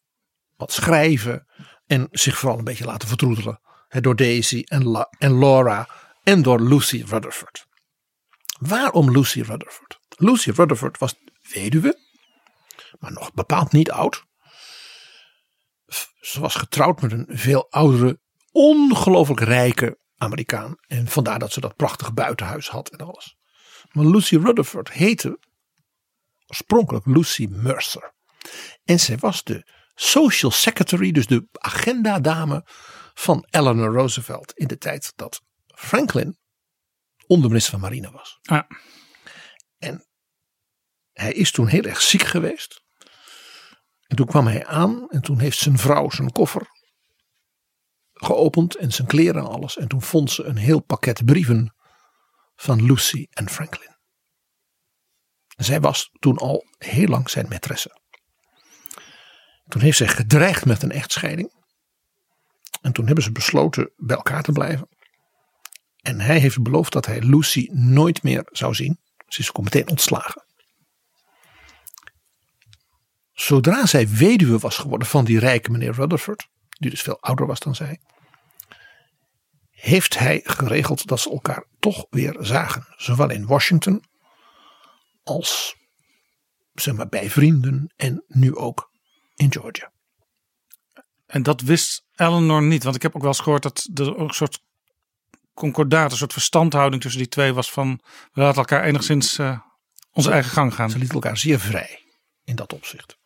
Speaker 6: wat schrijven en zich vooral een beetje laten vertroetelen. Hè, door Daisy en, en Laura en door Lucy Rutherford. Waarom Lucy Rutherford? Lucy Rutherford was weduwe, maar nog bepaald niet oud. Ze was getrouwd met een veel oudere, ongelooflijk rijke Amerikaan. En vandaar dat ze dat prachtige buitenhuis had en alles. Maar Lucy Rutherford heette oorspronkelijk Lucy Mercer. En zij was de social secretary, dus de agendadame van Eleanor Roosevelt in de tijd dat Franklin onderminister van Marine was.
Speaker 5: Ja.
Speaker 6: En hij is toen heel erg ziek geweest. En toen kwam hij aan en toen heeft zijn vrouw zijn koffer geopend en zijn kleren en alles. En toen vond ze een heel pakket brieven van Lucy en Franklin. Zij was toen al heel lang zijn maîtresse. Toen heeft zij gedreigd met een echtscheiding. En toen hebben ze besloten bij elkaar te blijven. En hij heeft beloofd dat hij Lucy nooit meer zou zien. Ze is ook meteen ontslagen. Zodra zij weduwe was geworden van die rijke meneer Rutherford, die dus veel ouder was dan zij, heeft hij geregeld dat ze elkaar toch weer zagen. Zowel in Washington als zeg maar, bij vrienden en nu ook in Georgia.
Speaker 5: En dat wist Eleanor niet, want ik heb ook wel eens gehoord dat er ook een soort concordaat, een soort verstandhouding tussen die twee was van we laten elkaar enigszins uh, onze eigen gang gaan.
Speaker 6: Ze lieten elkaar zeer vrij in dat opzicht.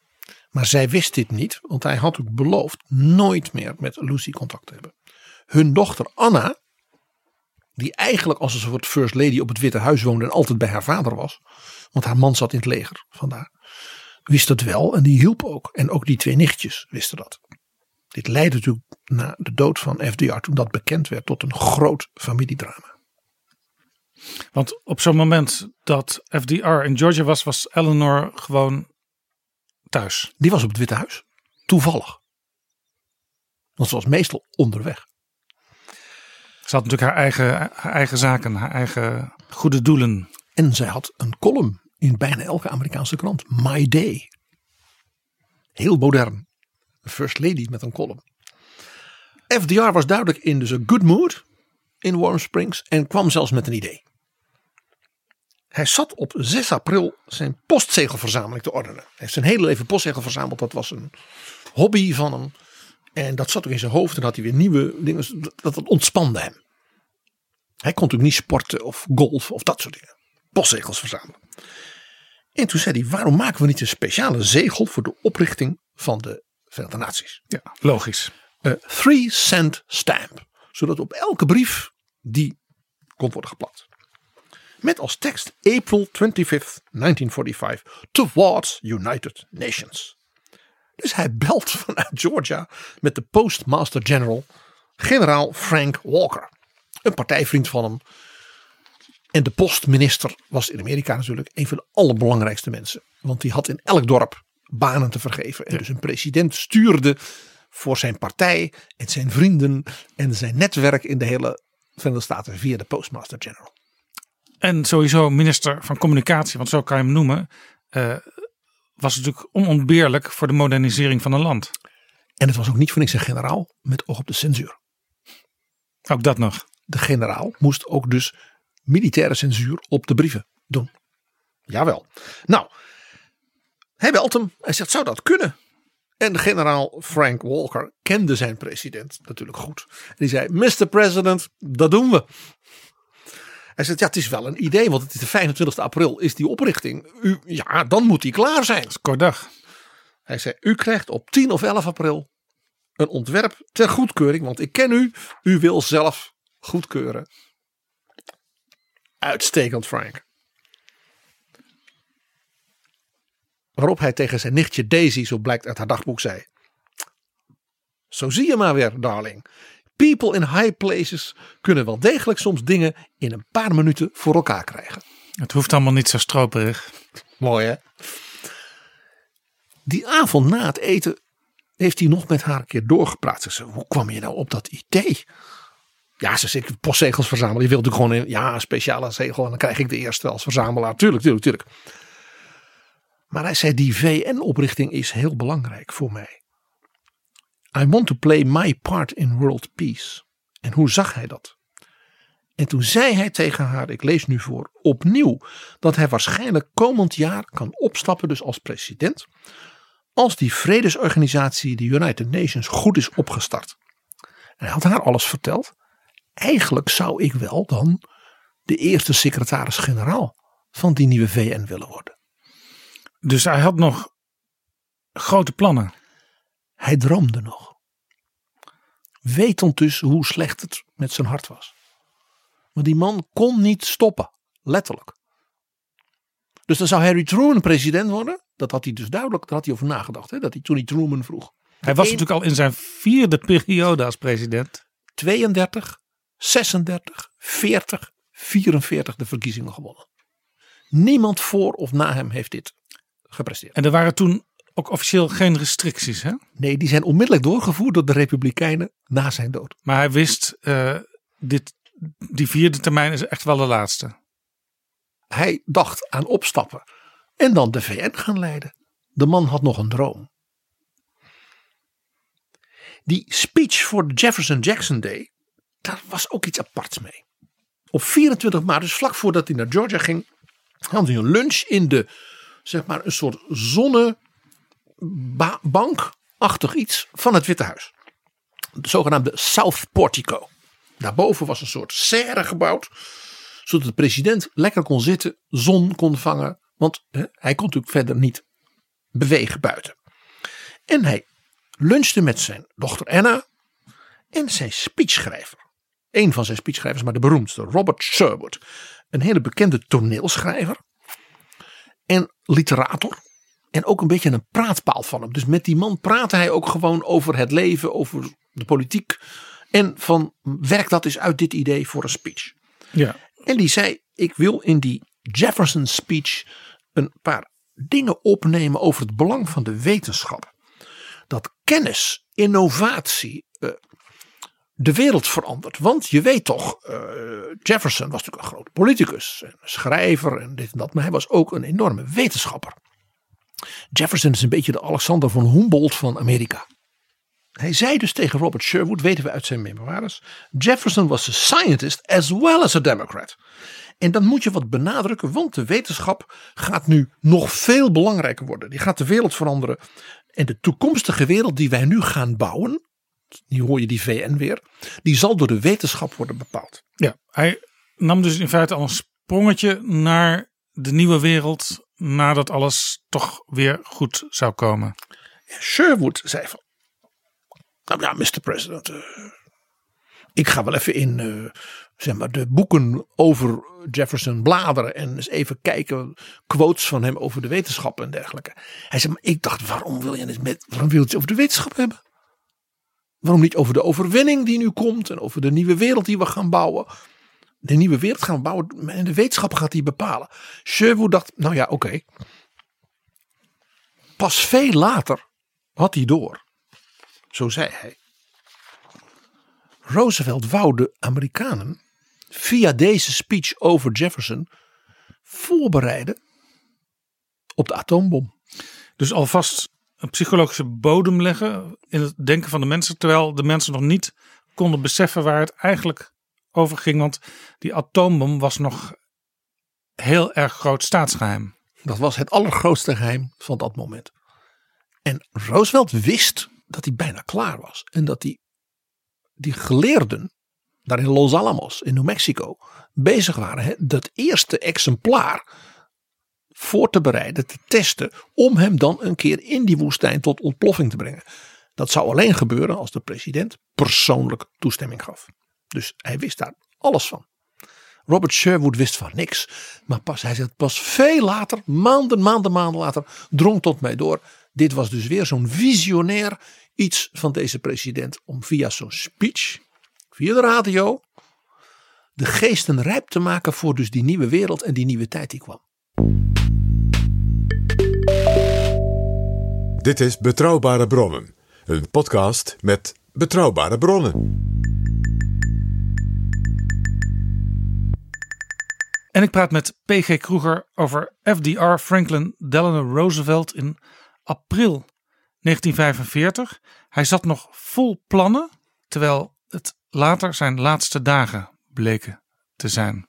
Speaker 6: Maar zij wist dit niet, want hij had ook beloofd nooit meer met Lucy contact te hebben. Hun dochter Anna, die eigenlijk als een soort first lady op het Witte Huis woonde en altijd bij haar vader was, want haar man zat in het leger vandaar, wist dat wel en die hielp ook. En ook die twee nichtjes wisten dat. Dit leidde natuurlijk na de dood van FDR, toen dat bekend werd, tot een groot familiedrama.
Speaker 5: Want op zo'n moment dat FDR in Georgia was, was Eleanor gewoon thuis.
Speaker 6: Die was op het Witte Huis. Toevallig. Want ze was meestal onderweg.
Speaker 5: Ze had natuurlijk haar eigen, haar eigen zaken, haar eigen goede doelen.
Speaker 6: En zij had een column in bijna elke Amerikaanse krant. My Day. Heel modern. First Lady met een column. FDR was duidelijk in dus een good mood in Warm Springs en kwam zelfs met een idee. Hij zat op 6 april zijn postzegelverzameling te ordenen. Hij heeft zijn hele leven postzegel verzameld. Dat was een hobby van hem. En dat zat ook in zijn hoofd. En had hij weer nieuwe dingen. Dat, dat ontspande hem. Hij kon natuurlijk niet sporten of golf of dat soort dingen. Postzegels verzamelen. En toen zei hij, waarom maken we niet een speciale zegel voor de oprichting van de Verenigde Naties?
Speaker 5: Ja, logisch.
Speaker 6: Een three cent stamp. Zodat op elke brief die kon worden geplakt. Met als tekst April 25th, 1945, Towards United Nations. Dus hij belt vanuit Georgia met de Postmaster General, generaal Frank Walker. Een partijvriend van hem. En de postminister was in Amerika natuurlijk een van de allerbelangrijkste mensen. Want die had in elk dorp banen te vergeven. En dus een president stuurde voor zijn partij en zijn vrienden en zijn netwerk in de hele Verenigde Staten via de Postmaster General.
Speaker 5: En sowieso minister van Communicatie, want zo kan je hem noemen, uh, was natuurlijk onontbeerlijk voor de modernisering van een land.
Speaker 6: En het was ook niet voor niks een generaal met oog op de censuur.
Speaker 5: Ook dat nog.
Speaker 6: De generaal moest ook dus militaire censuur op de brieven doen. Jawel. Nou, hij belt hem. Hij zegt, zou dat kunnen? En de generaal Frank Walker kende zijn president natuurlijk goed. En die zei, Mr. President, dat doen we. Hij zegt, ja, het is wel een idee, want het is de 25 april is die oprichting. U, ja, dan moet die klaar zijn. Dat
Speaker 5: is kort dag.
Speaker 6: Hij zei, u krijgt op 10 of 11 april een ontwerp ter goedkeuring, want ik ken u. U wil zelf goedkeuren. Uitstekend, Frank. Waarop hij tegen zijn nichtje Daisy, zo blijkt uit haar dagboek, zei: Zo zie je maar weer, darling. People in high places kunnen wel degelijk soms dingen in een paar minuten voor elkaar krijgen.
Speaker 5: Het hoeft allemaal niet zo stroperig.
Speaker 6: Mooi hè? Die avond na het eten heeft hij nog met haar een keer doorgepraat. Ze zei, hoe kwam je nou op dat idee? Ja, ze zei, postzegels verzamelen. Je wilt natuurlijk gewoon een, ja, een speciale zegel. En dan krijg ik de eerste als verzamelaar. Tuurlijk, tuurlijk, tuurlijk. Maar hij zei, die VN-oprichting is heel belangrijk voor mij. I want to play my part in world peace. En hoe zag hij dat? En toen zei hij tegen haar, ik lees nu voor, opnieuw dat hij waarschijnlijk komend jaar kan opstappen, dus als president, als die vredesorganisatie, de United Nations, goed is opgestart. En hij had haar alles verteld. Eigenlijk zou ik wel dan de eerste secretaris-generaal van die nieuwe VN willen worden.
Speaker 5: Dus hij had nog grote plannen.
Speaker 6: Hij droomde nog. Wetend dus hoe slecht het met zijn hart was. Maar die man kon niet stoppen, letterlijk. Dus dan zou Harry Truman president worden. Dat had hij dus duidelijk, daar had hij over nagedacht. Hè? Dat hij toen hij Truman vroeg.
Speaker 5: Hij was natuurlijk al in zijn vierde periode als president.
Speaker 6: 32, 36, 40, 44 de verkiezingen gewonnen. Niemand voor of na hem heeft dit gepresteerd.
Speaker 5: En er waren toen ook officieel geen restricties, hè?
Speaker 6: Nee, die zijn onmiddellijk doorgevoerd door de Republikeinen na zijn dood.
Speaker 5: Maar hij wist, uh, dit, die vierde termijn is echt wel de laatste.
Speaker 6: Hij dacht aan opstappen en dan de VN gaan leiden. De man had nog een droom. Die speech voor de Jefferson Jackson Day, daar was ook iets aparts mee. Op 24 maart, dus vlak voordat hij naar Georgia ging, had hij een lunch in de, zeg maar, een soort zonnebankachtig iets van het Witte Huis. De zogenaamde South Portico. Daarboven was een soort serre gebouwd, zodat de president lekker kon zitten, zon kon vangen, want hij kon natuurlijk verder niet bewegen buiten. En hij lunchte met zijn dochter Anna en zijn speechschrijver. Een van zijn speechschrijvers, maar de beroemdste, Robert Sherwood. Een hele bekende toneelschrijver en literator. En ook een beetje een praatpaal van hem. Dus met die man praatte hij ook gewoon over het leven, over de politiek. En van werk dat is uit dit idee voor een speech.
Speaker 5: Ja.
Speaker 6: En die zei: Ik wil in die Jefferson speech een paar dingen opnemen over het belang van de wetenschap. Dat kennis, innovatie, eh, de wereld verandert. Want je weet toch, uh, Jefferson was natuurlijk een groot politicus, en schrijver en dit en dat, maar hij was ook een enorme wetenschapper. Jefferson is een beetje de Alexander van Humboldt van Amerika. Hij zei dus tegen Robert Sherwood, weten we uit zijn memoires, Jefferson was a scientist as well as a democrat. En dan moet je wat benadrukken, want de wetenschap gaat nu nog veel belangrijker worden. Die gaat de wereld veranderen. En de toekomstige wereld die wij nu gaan bouwen, nu hoor je die VN weer, die zal door de wetenschap worden bepaald.
Speaker 5: Ja, hij nam dus in feite al een sprongetje naar de nieuwe wereld nadat alles toch weer goed zou komen.
Speaker 6: Sherwood zei van, nou ja, Mr. President, uh, ik ga wel even in uh, zeg maar, de boeken over Jefferson bladeren en eens even kijken, quotes van hem over de wetenschap en dergelijke. Hij zei, maar ik dacht, waarom wil je het met, waarom wil je het over de wetenschap hebben? Waarom niet over de overwinning die nu komt en over de nieuwe wereld die we gaan bouwen? De nieuwe wereld gaan we bouwen en de wetenschap gaat die bepalen. Sherwood dacht, nou ja, oké. Pas veel later had hij door. Zo zei hij. Roosevelt wou de Amerikanen via deze speech over Jefferson voorbereiden op de atoombom.
Speaker 5: Dus alvast een psychologische bodem leggen in het denken van de mensen, terwijl de mensen nog niet konden beseffen waar het eigenlijk over ging. Want die atoombom was nog heel erg groot staatsgeheim.
Speaker 6: Dat was het allergrootste geheim van dat moment. En Roosevelt wist dat hij bijna klaar was. En dat die, die geleerden daar in Los Alamos in New Mexico bezig waren. Hè, dat eerste exemplaar voor te bereiden, te testen. Om hem dan een keer in die woestijn tot ontploffing te brengen. Dat zou alleen gebeuren als de president persoonlijk toestemming gaf. Dus hij wist daar alles van. Robert Sherwood wist van niks. Maar pas, hij zegt pas veel later, maanden, maanden, maanden later, drong tot mij door. Dit was dus weer zo'n visionair iets van deze president om via zo'n speech, via de radio, de geesten rijp te maken voor dus die nieuwe wereld en die nieuwe tijd die kwam.
Speaker 4: Dit is Betrouwbare Bronnen, een podcast met betrouwbare bronnen.
Speaker 5: En ik praat met P.G. Kroeger over FDR Franklin Delano Roosevelt in april 1945. Hij zat nog vol plannen, terwijl het later zijn laatste dagen bleken te zijn.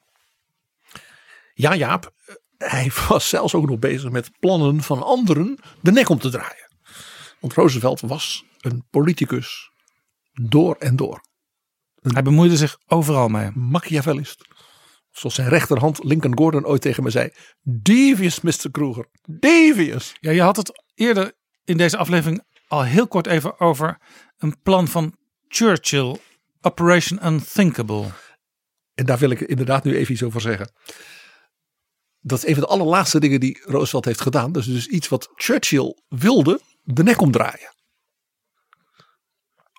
Speaker 6: Ja, Jaap, hij was zelfs ook nog bezig met plannen van anderen de nek om te draaien. Want Roosevelt was een politicus door en door.
Speaker 5: Hij bemoeide zich overal mee.
Speaker 6: Machiavellist. Zoals zijn rechterhand Lincoln Gordon ooit tegen me zei. Devious, Mr. Kruger. Devious.
Speaker 5: Ja, je had het eerder in deze aflevering al heel kort even over een plan van Churchill. Operation Unthinkable.
Speaker 6: En daar wil ik inderdaad nu even iets over zeggen. Dat is een van de allerlaatste dingen die Roosevelt heeft gedaan. Dus, dus iets wat Churchill wilde de nek omdraaien.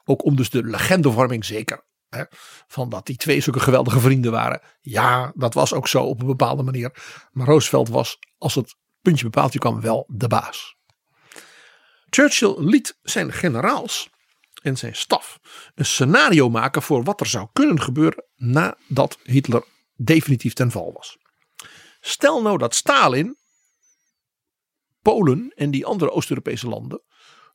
Speaker 6: Ook om dus de legendevorming zeker Van dat die twee zulke geweldige vrienden waren. Ja, dat was ook zo op een bepaalde manier. Maar Roosevelt was, als het puntje bepaaldje kwam, wel de baas. Churchill liet zijn generaals en zijn staf een scenario maken voor wat er zou kunnen gebeuren nadat Hitler definitief ten val was. Stel nou dat Stalin Polen en die andere Oost-Europese landen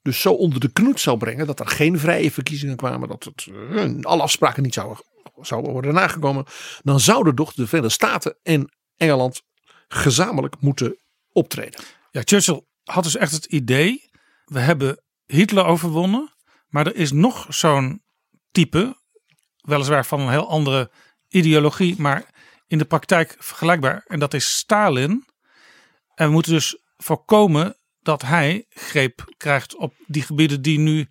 Speaker 6: dus zo onder de knoet zou brengen dat er geen vrije verkiezingen kwamen, dat het, uh, alle afspraken niet zouden, zouden worden nagekomen, dan zouden toch de Verenigde Staten en Engeland gezamenlijk moeten optreden.
Speaker 5: Ja, Churchill had dus echt het idee, we hebben Hitler overwonnen, maar er is nog zo'n type, weliswaar van een heel andere ideologie, maar in de praktijk vergelijkbaar, en dat is Stalin. En we moeten dus voorkomen dat hij greep krijgt op die gebieden die nu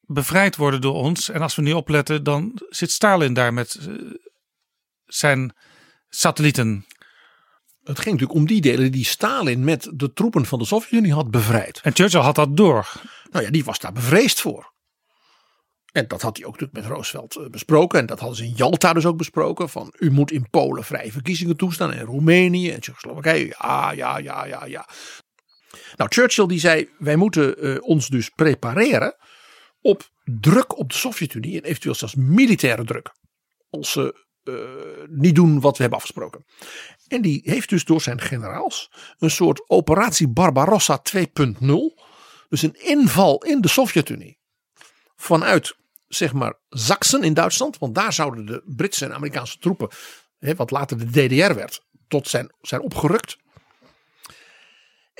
Speaker 5: bevrijd worden door ons. En als we niet opletten, dan zit Stalin daar met eh, zijn satellieten.
Speaker 6: Het ging natuurlijk om die delen die Stalin met de troepen van de Sovjet-Unie had bevrijd.
Speaker 5: En Churchill had dat door.
Speaker 6: Nou ja, die was daar bevreesd voor. En dat had hij ook natuurlijk met Roosevelt eh, besproken. En dat hadden ze in Jalta dus ook besproken. Van u moet in Polen vrije verkiezingen toestaan. En Roemenië en Tsjechoslowakije. Ja, ja, ja, ja, ja. Nou, Churchill die zei: wij moeten uh, ons dus prepareren op druk op de Sovjet-Unie en eventueel zelfs militaire druk. Als ze uh, niet doen wat we hebben afgesproken. En die heeft dus door zijn generaals een soort operatie Barbarossa 2.0. Dus een inval in de Sovjet-Unie. Vanuit zeg maar Zaksen in Duitsland. Want daar zouden de Britse en Amerikaanse troepen, hè, wat later de DDR werd, tot zijn, zijn opgerukt.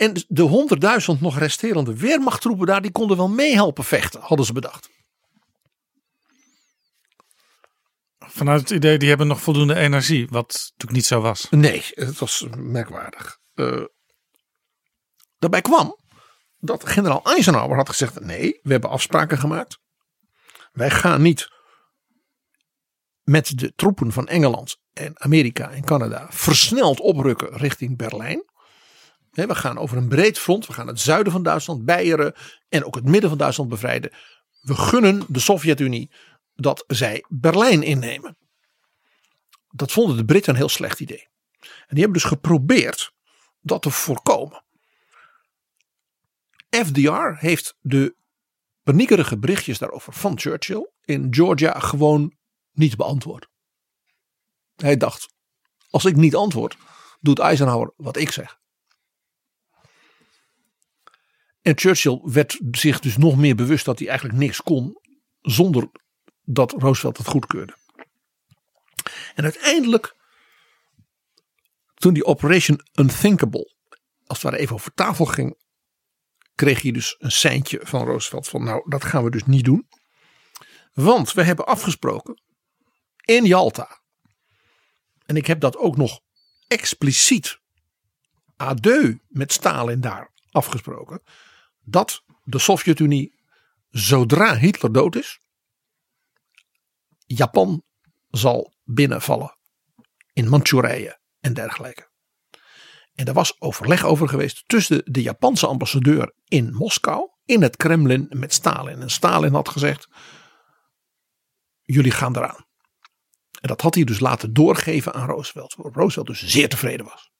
Speaker 6: En de 100.000 nog resterende Weermachttroepen daar, die konden wel meehelpen vechten, hadden ze bedacht.
Speaker 5: Vanuit het idee, die hebben nog voldoende energie, wat natuurlijk niet zo was.
Speaker 6: Nee, het was merkwaardig. Uh, daarbij kwam dat generaal Eisenhower had gezegd: nee, we hebben afspraken gemaakt. Wij gaan niet met de troepen van Engeland en Amerika en Canada versneld oprukken richting Berlijn. We gaan over een breed front. We gaan het zuiden van Duitsland, Beieren en ook het midden van Duitsland bevrijden. We gunnen de Sovjet-Unie dat zij Berlijn innemen. Dat vonden de Britten een heel slecht idee. En die hebben dus geprobeerd dat te voorkomen. FDR heeft de paniekerige berichtjes daarover van Churchill in Georgia gewoon niet beantwoord. Hij dacht, als ik niet antwoord, doet Eisenhower wat ik zeg. En Churchill werd zich dus nog meer bewust dat hij eigenlijk niks kon zonder dat Roosevelt het goedkeurde. En uiteindelijk, toen die Operation Unthinkable als het ware even over tafel ging, kreeg je dus een seintje van Roosevelt van nou dat gaan we dus niet doen. Want we hebben afgesproken in Jalta. En ik heb dat ook nog expliciet adieu met Stalin daar afgesproken. Dat de Sovjet-Unie zodra Hitler dood is. Japan zal binnenvallen in Manchurije en dergelijke. En er was overleg over geweest tussen de Japanse ambassadeur in Moskou, in het Kremlin met Stalin. En Stalin had gezegd: Jullie gaan eraan. En dat had hij dus laten doorgeven aan Roosevelt. Waarop Roosevelt dus zeer tevreden was.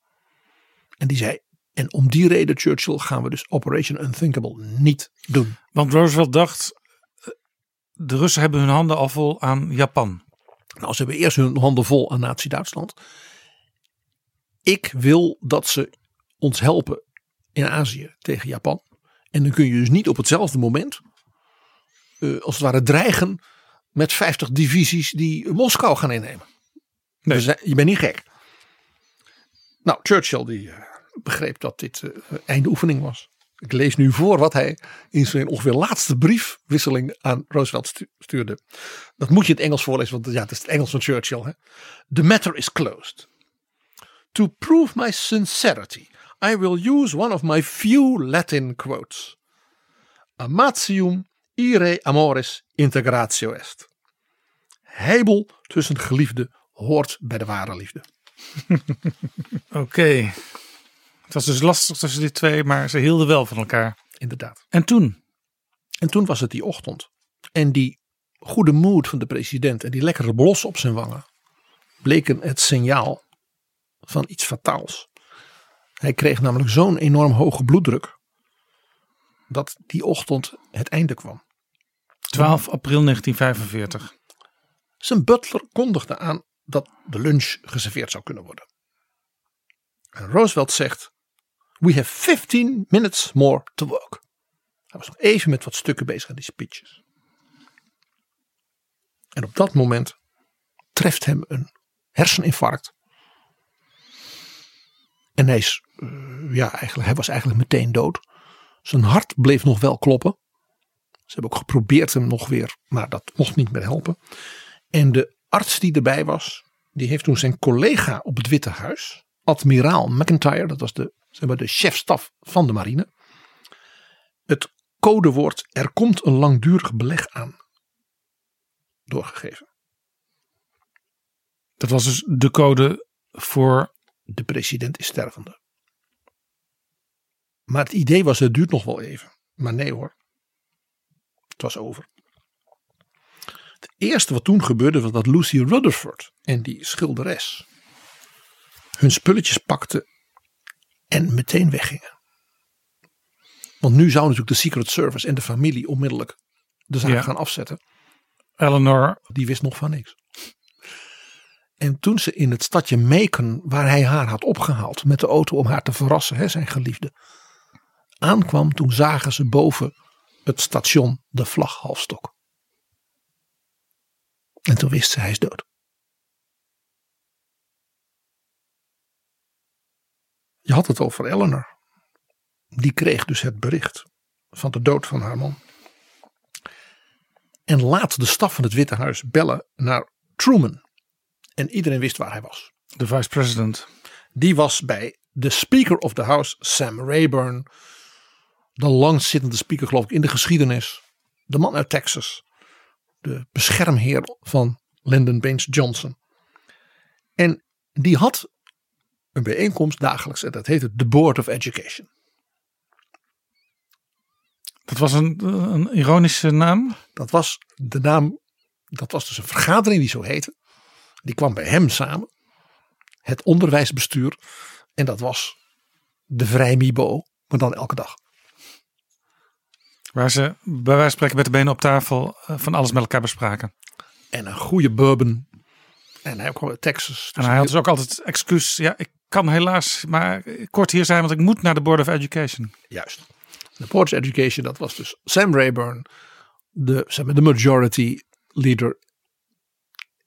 Speaker 6: En die zei: En om die reden, Churchill, gaan we dus Operation Unthinkable niet doen.
Speaker 5: Want Roosevelt dacht: de Russen hebben hun handen al vol aan Japan.
Speaker 6: Nou, ze hebben eerst hun handen vol aan Nazi-Duitsland. Ik wil dat ze ons helpen in Azië tegen Japan. En dan kun je dus niet op hetzelfde moment, uh, als het ware, dreigen met 50 divisies die Moskou gaan innemen. Nee. Dus, je bent niet gek. Nou, Churchill die begreep dat dit uh, einde oefening was. Ik lees nu voor wat hij in zijn ongeveer laatste briefwisseling aan Roosevelt stuurde. Dat moet je in het Engels voorlezen, want ja, het is het Engels van Churchill. Hè? The matter is closed. To prove my sincerity, I will use one of my few Latin quotes. Amatium ire amoris integratio est. Heibel tussen geliefden hoort bij de ware liefde.
Speaker 5: Oké. Het was dus lastig tussen die twee, maar ze hielden wel van elkaar.
Speaker 6: Inderdaad.
Speaker 5: En toen?
Speaker 6: En toen was het die ochtend. En die goede moed van de president en die lekkere blos op zijn wangen bleken het signaal van iets fataals. Hij kreeg namelijk zo'n enorm hoge bloeddruk dat die ochtend het einde kwam.
Speaker 5: 12 april 1945.
Speaker 6: Zijn butler kondigde aan dat de lunch geserveerd zou kunnen worden. En Roosevelt zegt: We have 15 minutes more to work. Hij was nog even met wat stukken bezig aan die speeches. En op dat moment treft hem een herseninfarct. En hij, is, uh, ja, eigenlijk, hij was eigenlijk meteen dood. Zijn hart bleef nog wel kloppen. Ze hebben ook geprobeerd hem nog weer, maar dat mocht niet meer helpen. En de arts die erbij was, die heeft toen zijn collega op het Witte Huis, admiraal McIntyre, dat was de, zeg maar, de chefstaf van de marine, het codewoord er komt een langdurig beleg aan doorgegeven.
Speaker 5: Dat was dus de code voor.
Speaker 6: De president is stervende. Maar het idee was, het duurt nog wel even. Maar nee hoor. Het was over. Het eerste wat toen gebeurde was dat Lucy Rutherford en die schilderes hun spulletjes pakten en meteen weggingen. Want nu zou natuurlijk de Secret Service en de familie onmiddellijk de zaak
Speaker 5: Ja.
Speaker 6: gaan afzetten.
Speaker 5: Eleanor,
Speaker 6: Die wist nog van niks. En toen ze in het stadje Macon, waar hij haar had opgehaald met de auto om haar te verrassen, hè, zijn geliefde, aankwam, toen zagen ze boven het station de vlag halfstok. En toen wist ze, hij is dood. Je had het over Eleanor. Die kreeg dus het bericht van de dood van haar man. En laat de staf van het Witte Huis bellen naar Truman. En iedereen wist waar hij was.
Speaker 5: de vice-president.
Speaker 6: Die was bij de Speaker of the House, Sam Rayburn. De langzittende speaker, geloof ik, in de geschiedenis. De man uit Texas. De beschermheer van Lyndon Baines Johnson. En die had een bijeenkomst dagelijks. En dat heette de Board of Education.
Speaker 5: Dat was een, een ironische naam.
Speaker 6: Dat was de naam. Dat was dus een vergadering die zo heette. Die kwam bij hem samen. Het onderwijsbestuur. En dat was de Vrijmibo. Maar dan elke dag.
Speaker 5: Waar ze bij wijze van spreken met de benen op tafel eh, van alles met elkaar bespraken.
Speaker 6: En een goede bourbon. En hij kwam uit Texas.
Speaker 5: En hij had dus ook altijd excuus. Ja, ik kan helaas maar kort hier zijn, want ik moet naar de Board of Education.
Speaker 6: Juist. De Board of Education, dat was dus Sam Rayburn. De, zeg maar, de majority leader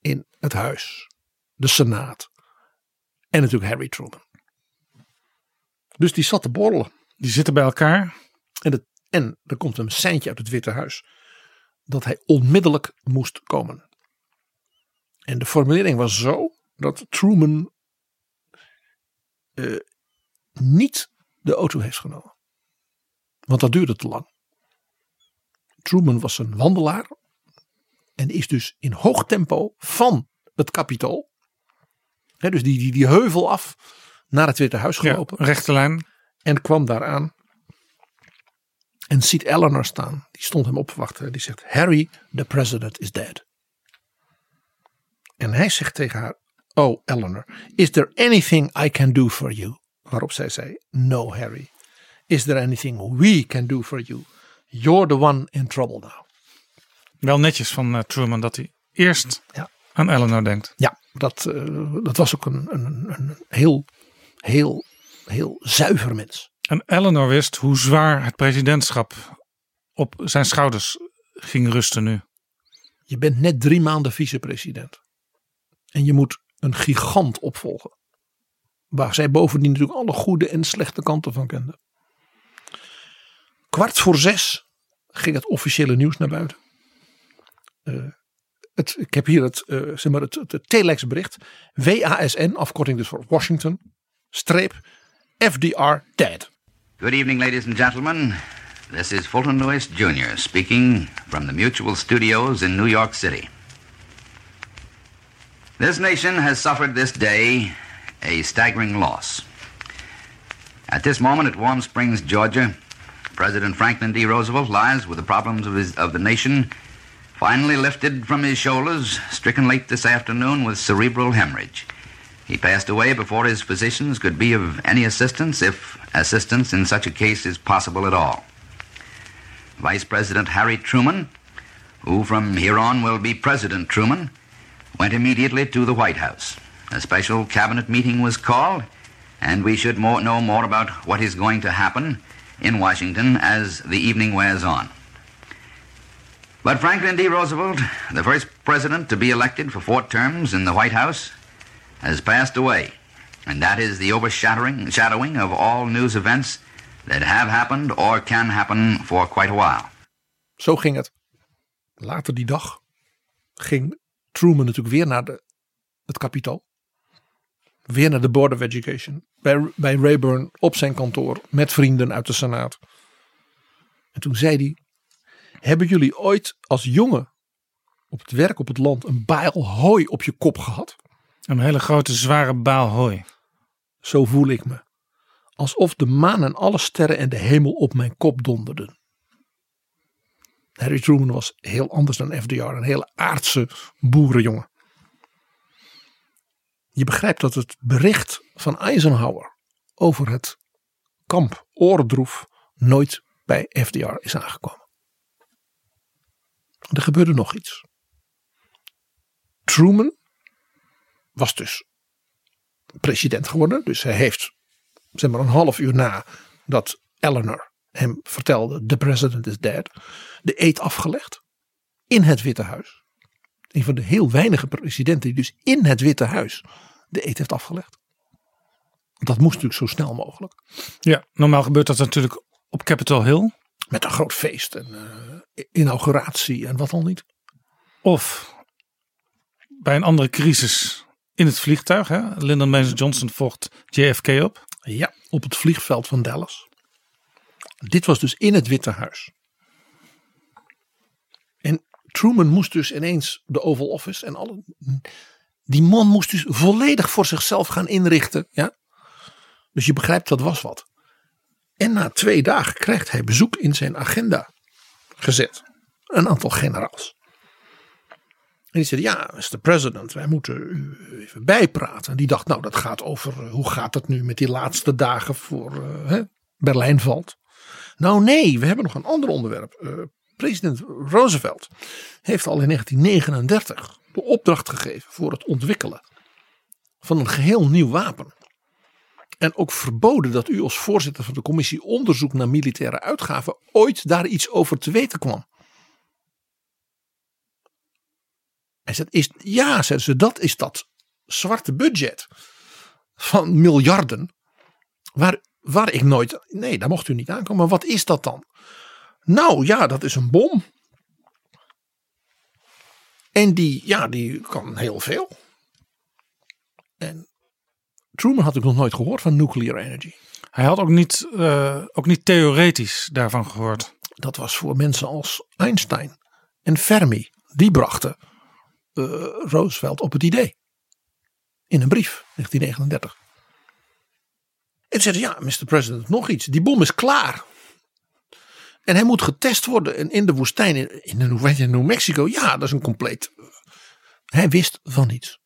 Speaker 6: in het huis. De senaat. En natuurlijk Harry Truman. Dus die zat te borrelen.
Speaker 5: Die zitten bij elkaar.
Speaker 6: En, het, en er komt een seintje uit het Witte Huis. Dat hij onmiddellijk moest komen. En de formulering was zo dat Truman eh, niet de auto heeft genomen. Want dat duurde te lang. Truman was een wandelaar. En is dus in hoog tempo van het kapitool. Hè, dus die, die, die heuvel af naar het Witte Huis gelopen.
Speaker 5: rechte lijn.
Speaker 6: En kwam daar aan. En ziet Eleanor staan. Die stond hem op te wachten. Die zegt: Harry, the president is dead. En hij zegt tegen haar: Oh, Eleanor, is there anything I can do for you? Waarop zij zei: No, Harry. Is there anything we can do for you? You're the one in trouble now.
Speaker 5: Wel netjes van eh, Truman dat hij eerst
Speaker 6: Ja.
Speaker 5: aan Eleanor denkt.
Speaker 6: Ja, dat, eh, dat was ook een, een, een heel, heel, heel zuiver mens.
Speaker 5: En Eleanor wist hoe zwaar het presidentschap op zijn schouders ging rusten nu.
Speaker 6: Je bent net drie maanden vicepresident. En je moet een gigant opvolgen. Waar zij bovendien natuurlijk alle goede en slechte kanten van kende. Kwart voor zes ging het officiële nieuws naar buiten. Eh, het, ik heb hier het, eh, zeg maar het, het, het telexbericht. WASN, afkorting dus voor Washington, streep FDR dead.
Speaker 7: Good evening, ladies and gentlemen. This is Fulton Lewis Jr. speaking from the Mutual Studios in New York City. This nation has suffered this day a staggering loss. At this moment at Warm Springs, Georgia, President Franklin D. Roosevelt lies with the problems of, his, of the nation finally lifted from his shoulders, stricken late this afternoon with cerebral hemorrhage. He passed away before his physicians could be of any assistance, if assistance in such a case is possible at all. Vice President Harry Truman, who from here on will be President Truman, went immediately to the White House. A special cabinet meeting was called, and we should more, know more about what is going to happen in Washington as the evening wears on. But Franklin D. Roosevelt, the first president to be elected for four terms in the White House, has passed away. And that is the overshadowing shadowing of all news events that have happened or can happen for quite a while.
Speaker 6: Zo ging het. Later die dag ging Truman natuurlijk weer naar de, het kapitool. Weer naar de Board of Education. Bij, bij Rayburn op zijn kantoor met vrienden uit de Senaat. En toen zei hij: Hebben jullie ooit als jongen op het werk op het land een baal hooi op je kop gehad?
Speaker 5: Een hele grote zware baal hooi.
Speaker 6: Zo voel ik me. Alsof de maan en alle sterren en de hemel op mijn kop donderden. Harry Truman was heel anders dan FDR. Een hele aardse boerenjongen. Je begrijpt dat het bericht van Eisenhower over het kamp Oordroef nooit bij FDR is aangekomen. Er gebeurde nog iets. Truman was dus president geworden. Dus hij heeft, zeg maar een half uur na dat Eleanor hem vertelde: The president is dead. De eet afgelegd. In het Witte Huis. Een van de heel weinige presidenten die dus in het Witte Huis de eet heeft afgelegd. Dat moest natuurlijk zo snel mogelijk.
Speaker 5: Ja, normaal gebeurt dat natuurlijk op Capitol Hill.
Speaker 6: Met een groot feest en uh, inauguratie en wat al niet.
Speaker 5: Of bij een andere crisis in het vliegtuig. Hè? Lyndon Johnson vocht JFK op.
Speaker 6: Ja, op het vliegveld van Dallas. Dit was dus in het Witte Huis. En Truman moest dus ineens de Oval Office en. Die man moest dus volledig voor zichzelf gaan inrichten. Ja? Dus je begrijpt, dat was wat. En na twee dagen krijgt hij bezoek in zijn agenda gezet. Een aantal generaals. En die zei, ja, Mr. President, wij moeten u even bijpraten. En die dacht, nou, dat gaat over eh, hoe gaat het nu met die laatste dagen voor uh, Berlijn valt. Nou nee, we hebben nog een ander onderwerp. Uh, president Roosevelt heeft al in 1939 de opdracht gegeven voor het ontwikkelen van een geheel nieuw wapen. En ook verboden dat u als voorzitter van de commissie onderzoek naar militaire uitgaven ooit daar iets over te weten kwam. En is, ja, zei ze, dat is dat zwarte budget van miljarden. Waar, waar ik nooit, nee, daar mocht u niet aankomen. Maar wat is dat dan? Nou ja, dat is een bom. En die, ja, die kan heel veel. En Truman had ik nog nooit gehoord van nuclear energy.
Speaker 5: Hij had ook niet, uh, ook niet theoretisch daarvan gehoord.
Speaker 6: Dat was voor mensen als Einstein en Fermi. Die brachten uh, Roosevelt op het idee. In een brief, 1939. En zeiden ja, Mr. President, nog iets. Die bom is klaar. En hij moet getest worden en in de woestijn in, in, in New Mexico. Ja, dat is een compleet. Hij wist van niets.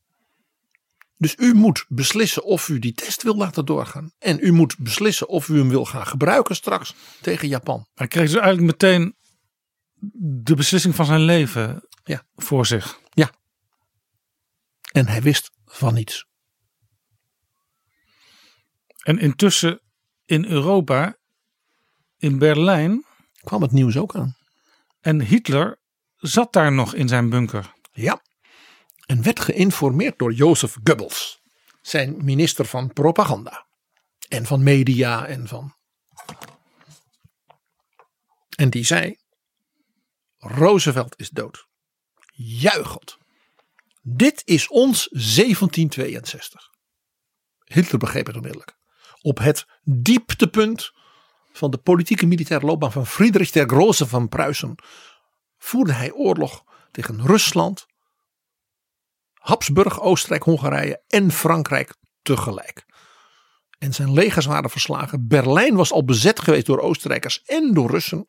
Speaker 6: Dus u moet beslissen of u die test wil laten doorgaan. En u moet beslissen of u hem wil gaan gebruiken straks tegen Japan.
Speaker 5: Hij kreeg dus eigenlijk meteen de beslissing van zijn leven
Speaker 6: ja.
Speaker 5: voor zich.
Speaker 6: Ja. En hij wist van niets.
Speaker 5: En intussen in Europa, in Berlijn.
Speaker 6: kwam het nieuws ook aan.
Speaker 5: En Hitler zat daar nog in zijn bunker.
Speaker 6: Ja en werd geïnformeerd door Jozef Goebbels, zijn minister van propaganda en van media en van. En die zei: Roosevelt is dood. Juichend. Dit is ons 1762. Hitler begreep het onmiddellijk. Op het dieptepunt van de politieke militaire loopbaan van Friedrich der Große van Pruisen voerde hij oorlog tegen Rusland, Habsburg, Oostenrijk, Hongarije en Frankrijk tegelijk. En zijn legers waren verslagen. Berlijn was al bezet geweest door Oostenrijkers en door Russen.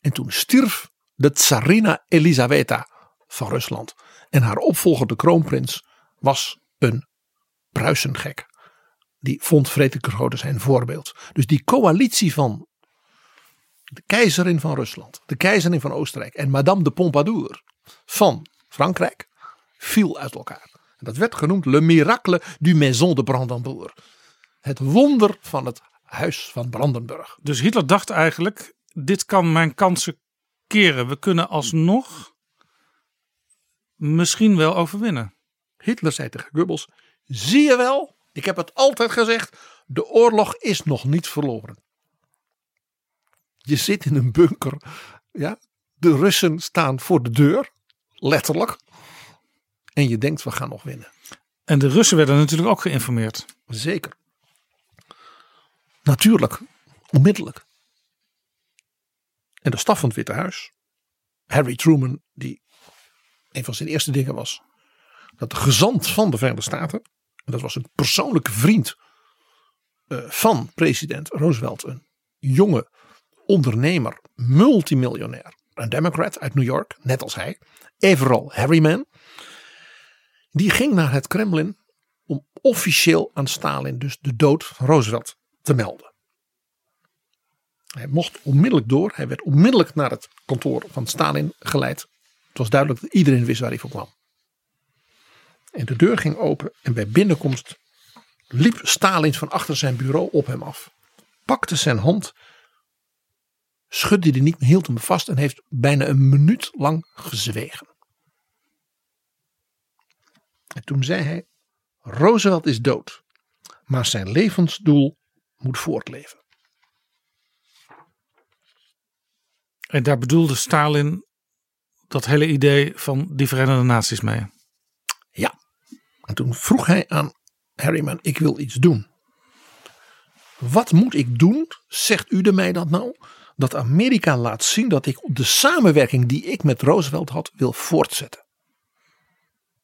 Speaker 6: En toen stierf de tsarina Elisaveta van Rusland. En haar opvolger, de kroonprins, was een Pruisengek. Die vond Frederik zijn voorbeeld. Dus die coalitie van de keizerin van Rusland, de keizerin van Oostenrijk en Madame de Pompadour van Frankrijk viel uit elkaar. En dat werd genoemd Le Miracle du Maison de Brandenburg. Het wonder van het huis van Brandenburg.
Speaker 5: Dus Hitler dacht eigenlijk: dit kan mijn kansen keren. We kunnen alsnog misschien wel overwinnen.
Speaker 6: Hitler zei tegen Goebbels: zie je wel, ik heb het altijd gezegd, de oorlog is nog niet verloren. Je zit in een bunker, ja, de Russen staan voor de deur, letterlijk. En je denkt, we gaan nog winnen.
Speaker 5: En de Russen werden natuurlijk ook geïnformeerd.
Speaker 6: Zeker. Natuurlijk, onmiddellijk. En de staf van het Witte Huis, Harry Truman, die een van zijn eerste dingen was, dat de gezant van de Verenigde Staten, en dat was een persoonlijke vriend uh, van president Roosevelt, een jonge ondernemer, multimiljonair, een democrat uit New York, net als hij, Everal Harriman, die ging naar het Kremlin om officieel aan Stalin dus de dood van Roosevelt te melden. Hij mocht onmiddellijk door. Hij werd onmiddellijk naar het kantoor van Stalin geleid. Het was duidelijk dat iedereen wist waar hij voor kwam. En de deur ging open en bij binnenkomst liep Stalin van achter zijn bureau op hem af. Pakte zijn hand, schudde die niet, hield hem vast en heeft bijna een minuut lang gezwegen. En toen zei hij: Roosevelt is dood, maar zijn levensdoel moet voortleven.
Speaker 5: En daar bedoelde Stalin dat hele idee van die Verenigde Naties mee.
Speaker 6: En toen vroeg hij aan Harryman: Ik wil iets doen. Wat moet ik doen, zegt u de mij dat nou? Dat Amerika laat zien dat ik de samenwerking die ik met Roosevelt had wil voortzetten.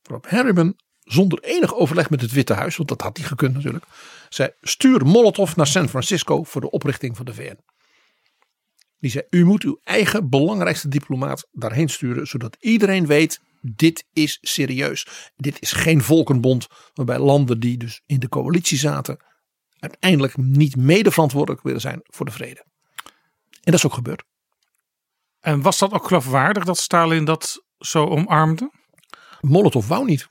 Speaker 6: Waarop Harriman zonder enig overleg met het Witte Huis, want dat had hij gekund natuurlijk, zei: stuur Molotov naar San Francisco voor de oprichting van de VN. Die zei: U moet uw eigen belangrijkste diplomaat daarheen sturen, zodat iedereen weet: dit is serieus. Dit is geen volkenbond waarbij landen die dus in de coalitie zaten, uiteindelijk niet mede verantwoordelijk willen zijn voor de vrede. En dat is ook gebeurd.
Speaker 5: En was dat ook geloofwaardig dat Stalin dat zo omarmde?
Speaker 6: Molotov wou niet.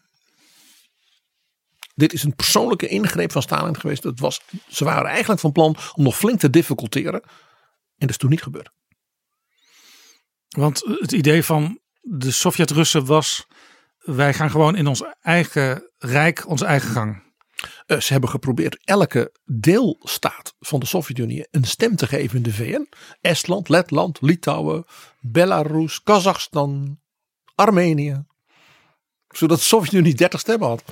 Speaker 6: Dit is een persoonlijke ingreep van Stalin geweest. Dat was, ze waren eigenlijk van plan om nog flink te difficulteren. En dat is toen niet gebeurd.
Speaker 5: Want het idee van de Sovjet-Russen was: wij gaan gewoon in ons eigen rijk, onze eigen gang.
Speaker 6: Uh, ze hebben geprobeerd elke deelstaat van de Sovjet-Unie een stem te geven in de VN. Estland, Letland, Litouwen, Belarus, Kazachstan, Armenië. Zodat de Sovjet-Unie 30 stemmen had.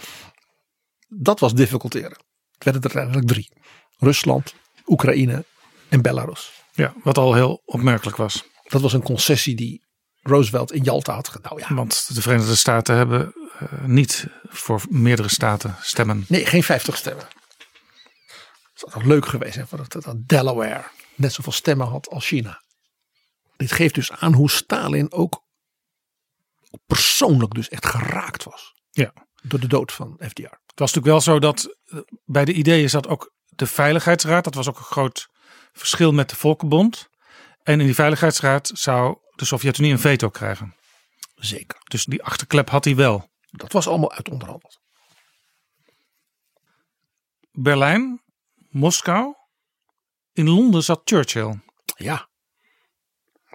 Speaker 6: Dat was difficulteren. Het werden er eigenlijk drie. Rusland, Oekraïne en Belarus.
Speaker 5: Ja, wat al heel opmerkelijk was.
Speaker 6: Dat was een concessie die Roosevelt in Jalta had gedaan. Nou ja.
Speaker 5: Want de Verenigde Staten hebben uh, niet voor meerdere staten stemmen.
Speaker 6: Nee, geen 50 stemmen. Dat toch leuk geweest hè, dat, dat Delaware net zoveel stemmen had als China. Dit geeft dus aan hoe Stalin ook persoonlijk dus echt geraakt was.
Speaker 5: Ja.
Speaker 6: Door de dood van FDR.
Speaker 5: Het was natuurlijk wel zo dat uh, bij de ideeën zat ook de Veiligheidsraad. Dat was ook een groot verschil met de Volkenbond. En in die Veiligheidsraad zou de Sovjet-Unie een veto krijgen.
Speaker 6: Zeker.
Speaker 5: Dus die achterklep had hij wel.
Speaker 6: Dat was allemaal uit onderhandeld.
Speaker 5: Berlijn, Moskou. In Londen zat Churchill.
Speaker 6: Ja.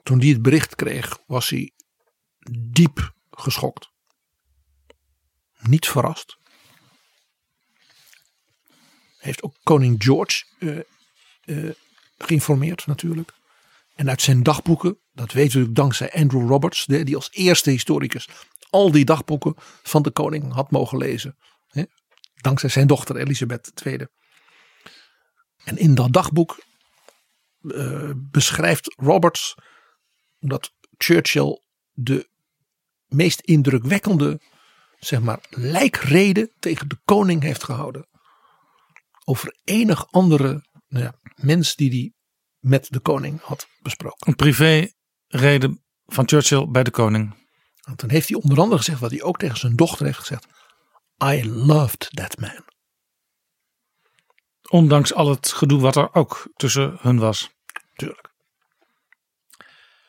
Speaker 6: Toen hij het bericht kreeg, was hij diep geschokt. Niet verrast. Heeft ook koning George uh, uh, geïnformeerd natuurlijk. En uit zijn dagboeken, dat weten we dankzij Andrew Roberts, die als eerste historicus al die dagboeken van de koning had mogen lezen. Dankzij zijn dochter Elisabeth II. En in dat dagboek uh, beschrijft Roberts dat Churchill de meest indrukwekkende zeg maar, lijkreden tegen de koning heeft gehouden. Over enig andere nou ja, mens die die met de koning had besproken.
Speaker 5: Een privéreden van Churchill bij de koning.
Speaker 6: Want dan heeft hij onder andere gezegd wat hij ook tegen zijn dochter heeft gezegd. I loved that man.
Speaker 5: Ondanks al het gedoe wat er ook tussen hun was.
Speaker 6: Tuurlijk.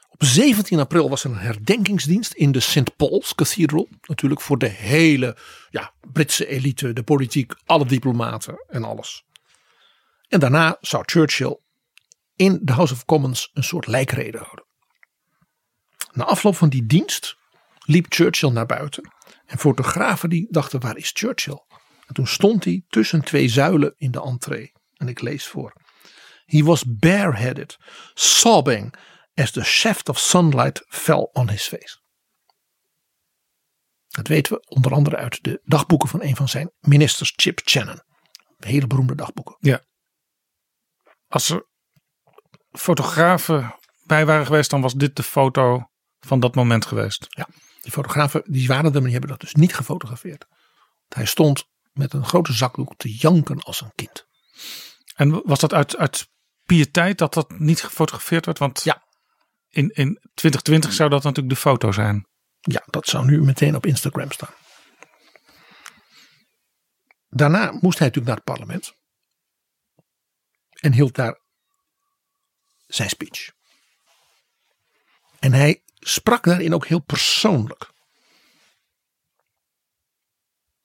Speaker 6: Op 17 april was er een herdenkingsdienst in de St. Paul's Cathedral. Natuurlijk voor de hele ja, Britse elite, de politiek, alle diplomaten en alles. En daarna zou Churchill in de House of Commons een soort lijkrede houden. Na afloop van die dienst liep Churchill naar buiten. En fotografen die dachten waar is Churchill? En toen stond hij tussen twee zuilen in de entree. En ik lees voor. He was bareheaded, sobbing as the shaft of sunlight fell on his face. Dat weten we onder andere uit de dagboeken van een van zijn ministers, Chip Channon. Hele beroemde dagboeken.
Speaker 5: Ja. Als er fotografen bij waren geweest, dan was dit de foto van dat moment geweest.
Speaker 6: Ja, die fotografen die waren er, maar die hebben dat dus niet gefotografeerd. Hij stond met een grote zakdoek te janken als een kind.
Speaker 5: En was dat uit, uit pietijd dat dat niet gefotografeerd werd? Want
Speaker 6: ja.
Speaker 5: in, in 2020 zou dat natuurlijk de foto zijn.
Speaker 6: Ja, dat zou nu meteen op Instagram staan. Daarna moest hij natuurlijk naar het parlement. En hield daar zijn speech. En hij sprak daarin ook heel persoonlijk.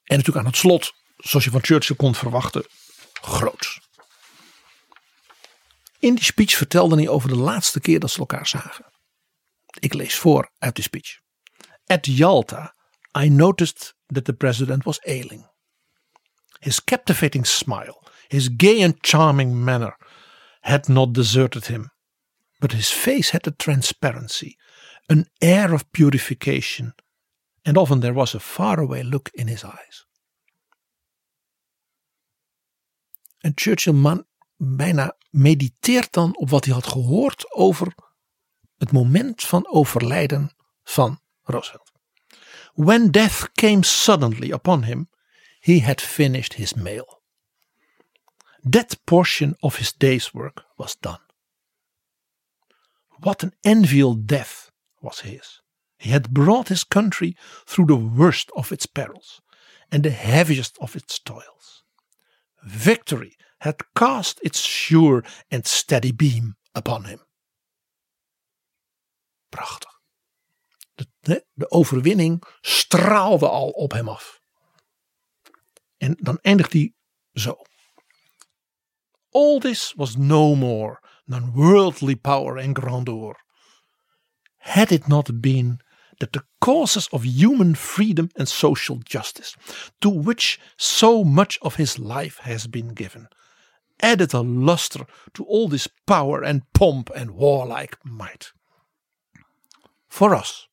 Speaker 6: En natuurlijk aan het slot, zoals je van Churchill kon verwachten, groots. In die speech vertelde hij over de laatste keer dat ze elkaar zagen. Ik lees voor uit de speech. At Yalta, I noticed that the president was ailing. His captivating smile, his gay and charming manner had not deserted him, but his face had a transparency, an air of purification, and often there was a faraway look in his eyes. En Churchill man bijna mediteert dan op wat hij had gehoord over het moment van overlijden van Roosevelt. When death came suddenly upon him, he had finished his mail. That portion of his day's work was done. What an enviable death was his. He had brought his country through the worst of its perils and the heaviest of its toils. Victory had cast its sure and steady beam upon him. Prachtig. De, de, overwinning straalde al op hem af. En dan eindigt hij zo. All this was no more than worldly power and grandeur. Had it not been that the causes of human freedom and social justice, to which so much of his life has been given, added a luster to all this power and pomp and warlike might. For us,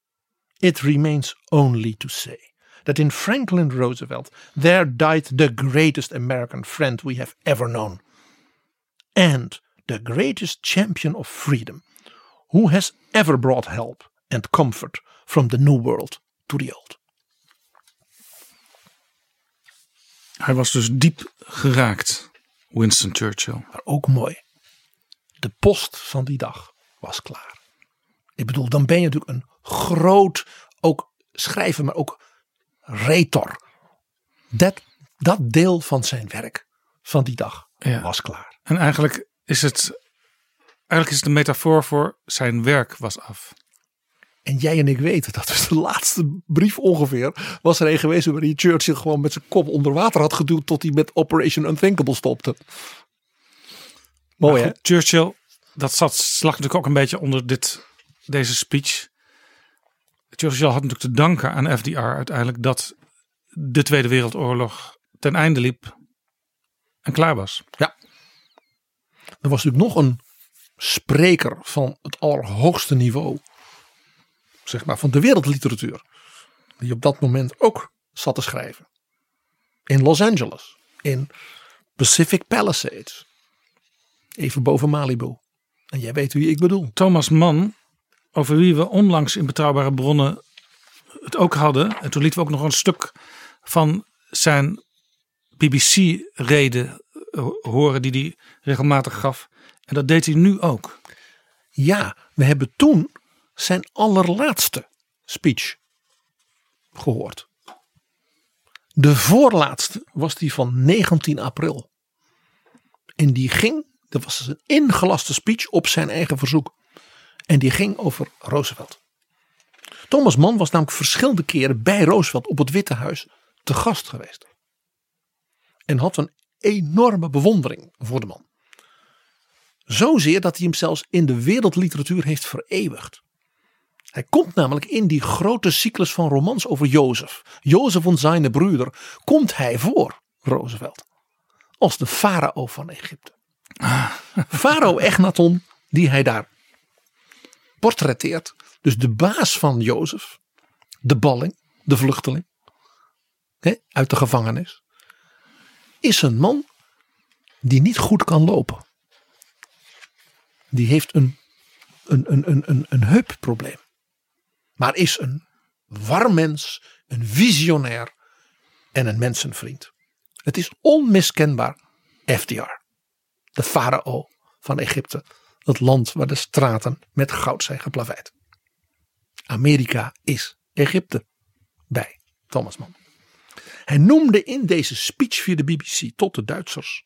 Speaker 6: it remains only to say that in Franklin Roosevelt there died the greatest American friend we have ever known, and the greatest champion of freedom who has ever brought help and comfort from the New World to the Old.
Speaker 5: Hij was dus diep geraakt, Winston Churchill.
Speaker 6: Maar ook mooi. De post van die dag was klaar. Ik bedoel, dan ben je natuurlijk een groot, ook schrijver, maar ook retor. Dat, dat deel van zijn werk van die dag
Speaker 5: Ja.
Speaker 6: was klaar.
Speaker 5: En eigenlijk is het, eigenlijk is het een metafoor voor zijn werk was af.
Speaker 6: En jij en ik weten dat de laatste brief ongeveer was er een geweest waarin Churchill gewoon met zijn kop onder water had geduwd tot hij met Operation Unthinkable stopte. Mooi hè?
Speaker 5: goed, Churchill, dat zat, slag natuurlijk ook een beetje onder dit, deze speech. Churchill had natuurlijk te danken aan FDR uiteindelijk dat de Tweede Wereldoorlog ten einde liep en klaar was.
Speaker 6: Ja. Er was natuurlijk nog een spreker van het allerhoogste niveau, zeg maar van de wereldliteratuur, die op dat moment ook zat te schrijven. In Los Angeles, in Pacific Palisades, even boven Malibu. En jij weet wie ik bedoel.
Speaker 5: Thomas Mann, over wie we onlangs in betrouwbare bronnen het ook hadden. En toen lieten we ook nog een stuk van zijn BBC-reden horen die hij regelmatig gaf. En dat deed hij nu ook.
Speaker 6: Ja, we hebben toen zijn allerlaatste speech gehoord. De voorlaatste was die van 19 april. En die ging, dat was een ingelaste speech op zijn eigen verzoek. En die ging over Roosevelt. Thomas Mann was namelijk verschillende keren bij Roosevelt op het Witte Huis te gast geweest. En had een enorme bewondering voor de man. Zozeer dat hij hem zelfs in de wereldliteratuur heeft vereeuwigd. Hij komt namelijk in die grote cyclus van romans over Jozef. Jozef en zijn broeder komt hij voor, Roosevelt. Als de farao van Egypte. Farao Echnaton, die hij daar portretteert. Dus de baas van Jozef. De balling, de vluchteling. Uit de gevangenis. Is een man die niet goed kan lopen. Die heeft een, een, een, een, een, een heupprobleem. Maar is een warm mens, een visionair en een mensenvriend. Het is onmiskenbaar FDR. De farao van Egypte. Het land waar de straten met goud zijn geplaveid. Amerika is Egypte. Bij Thomas Mann. Hij noemde in deze speech via de BBC tot de Duitsers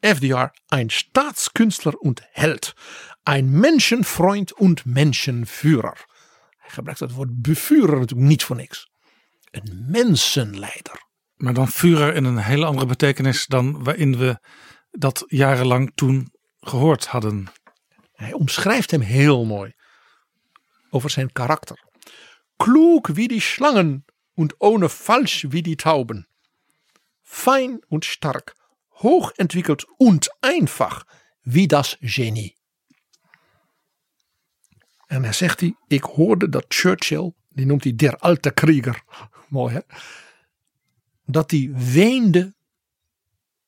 Speaker 6: FDR ein Staatskünstler und Held, ein Menschenfreund und Menschenführer. Hij gebruikt het woord bevurer natuurlijk niet voor niks. Een mensenleider.
Speaker 5: Maar dan Führer in een hele andere betekenis dan waarin we dat jarenlang toen gehoord hadden.
Speaker 6: Hij omschrijft hem heel mooi over zijn karakter. Klug wie die Schlangen und ohne falsch wie die Tauben. Fein und stark, hochentwickelt und einfach wie das Genie. En hij zegt hij, ik hoorde dat Churchill, die noemt hij der alte Krieger, mooi hè, dat hij weende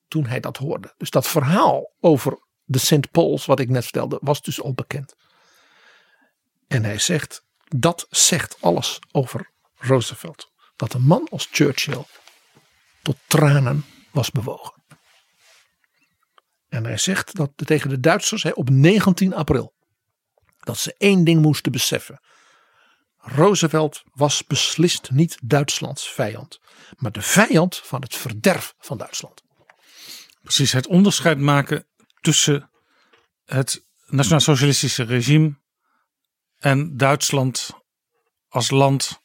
Speaker 6: toen hij dat hoorde. Dus dat verhaal over de St. Pauls, wat ik net vertelde, was dus al bekend. En hij zegt, dat zegt alles over Roosevelt. Dat een man als Churchill tot tranen was bewogen. En hij zegt dat tegen de Duitsers hè, op 19 april dat ze één ding moesten beseffen. Roosevelt was beslist niet Duitslands vijand, maar de vijand van het verderf van Duitsland.
Speaker 5: Precies, het onderscheid maken tussen het nationaal-socialistische regime en Duitsland als land,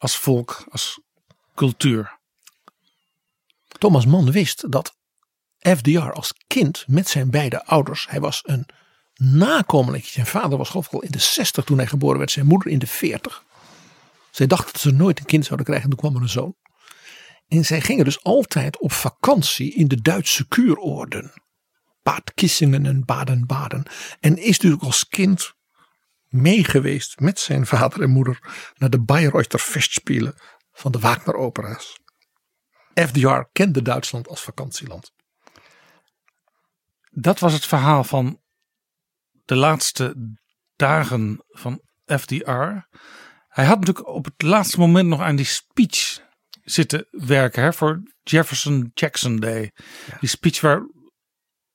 Speaker 5: als volk, als cultuur.
Speaker 6: Thomas Mann wist dat FDR als kind met zijn beide ouders, hij was een nakomeling. Zijn vader was geloof ik al in de 60 toen hij geboren werd, zijn moeder in de 40. Zij dacht dat ze nooit een kind zouden krijgen en toen kwam er een zoon. En zij gingen dus altijd op vakantie in de Duitse kuuroorden. Bad Kissingen en Baden-Baden. En is natuurlijk als kind meegeweest met zijn vader en moeder naar de Bayreuther Festspielen van de Wagner opera's. FDR kende Duitsland als vakantieland.
Speaker 5: Dat was het verhaal van de laatste dagen van FDR. Hij had natuurlijk op het laatste moment nog aan die speech zitten werken hè, voor Jefferson Jackson Day. Die speech waar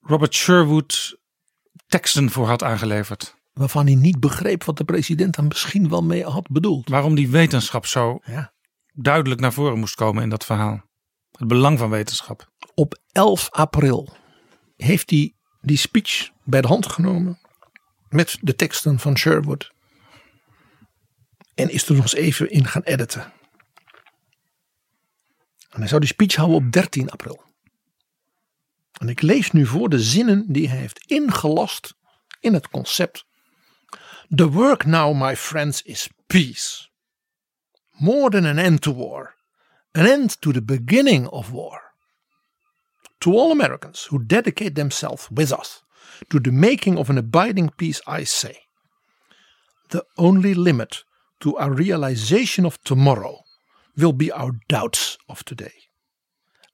Speaker 5: Robert Sherwood teksten voor had aangeleverd.
Speaker 6: Waarvan hij niet begreep wat de president dan misschien wel mee had bedoeld.
Speaker 5: Waarom die wetenschap zo
Speaker 6: Ja.
Speaker 5: duidelijk naar voren moest komen in dat verhaal. Het belang van wetenschap.
Speaker 6: Op 11 april heeft hij die speech bij de hand genomen. Met de teksten van Sherwood. En is er nog eens even in gaan editen. En hij zou die speech houden op 13 april. En ik lees nu voor de zinnen die hij heeft ingelast in het concept. The work now, my friends, is peace. More than an end to war. An end to the beginning of war. To all Americans who dedicate themselves with us to the making of an abiding peace, I say the only limit to our realization of tomorrow will be our doubts of today.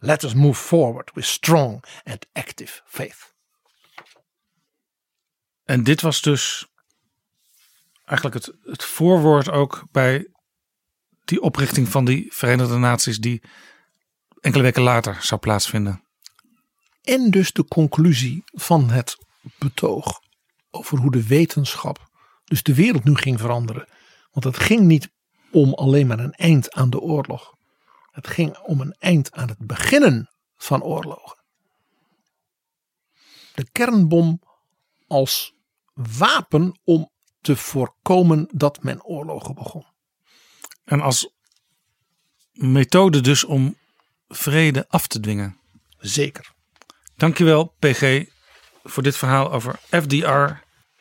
Speaker 6: Let us move forward with strong and active faith.
Speaker 5: En dit was dus eigenlijk het, het voorwoord ook bij die oprichting van die Verenigde Naties die enkele weken later zou plaatsvinden.
Speaker 6: En dus de conclusie van het betoog over hoe de wetenschap dus de wereld nu ging veranderen. Want het ging niet om alleen maar een eind aan de oorlog. Het ging om een eind aan het beginnen van oorlogen. De kernbom als wapen om te voorkomen dat men oorlogen begon.
Speaker 5: En als methode dus om vrede af te dwingen.
Speaker 6: Zeker.
Speaker 5: Dankjewel PG voor dit verhaal over FDR.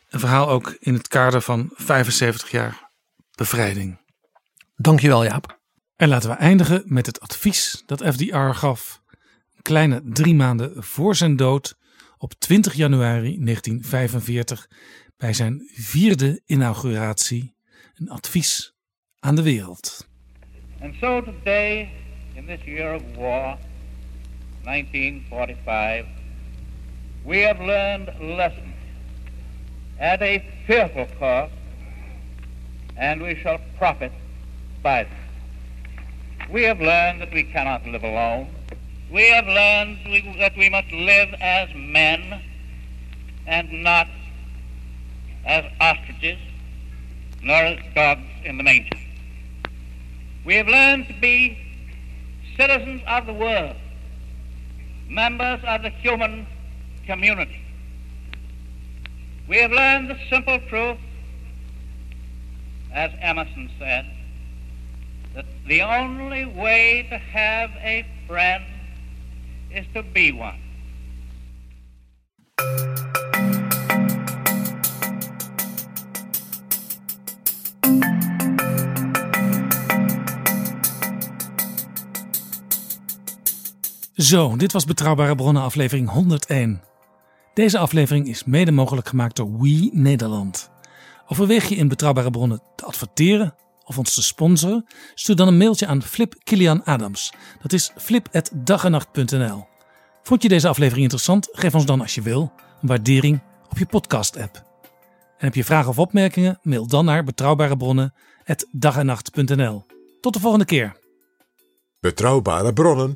Speaker 5: Een verhaal ook in het kader van 75 jaar bevrijding.
Speaker 6: Dankjewel Jaap.
Speaker 5: En laten we eindigen met het advies dat FDR gaf. Een kleine drie maanden voor zijn dood op 20 januari 1945 bij zijn vierde inauguratie. Een advies aan de wereld.
Speaker 8: And so today, in this year of war, 1945, we have learned lessons at a fearful cost, and we shall profit by them. We have learned that we cannot live alone. We have learned that we must live as men and not as ostriches, nor as dogs in the manger. We have learned to be citizens of the world, members of the human community. We have learned the simple truth, as Emerson said, that the only way to have a friend is to be one.
Speaker 5: Zo, dit was Betrouwbare Bronnen aflevering 101. Deze aflevering is mede mogelijk gemaakt door We Nederland. Overweeg je in Betrouwbare Bronnen te adverteren of ons te sponsoren? Stuur dan een mailtje aan Flip Kilian Adams. Dat is flip.dagenacht.nl Vond je deze aflevering interessant? Geef ons dan als je wil een waardering op je podcast-app. En heb je vragen of opmerkingen? Mail dan naar betrouwbarebronnen.dagenacht.nl Tot de volgende keer.
Speaker 4: Betrouwbare bronnen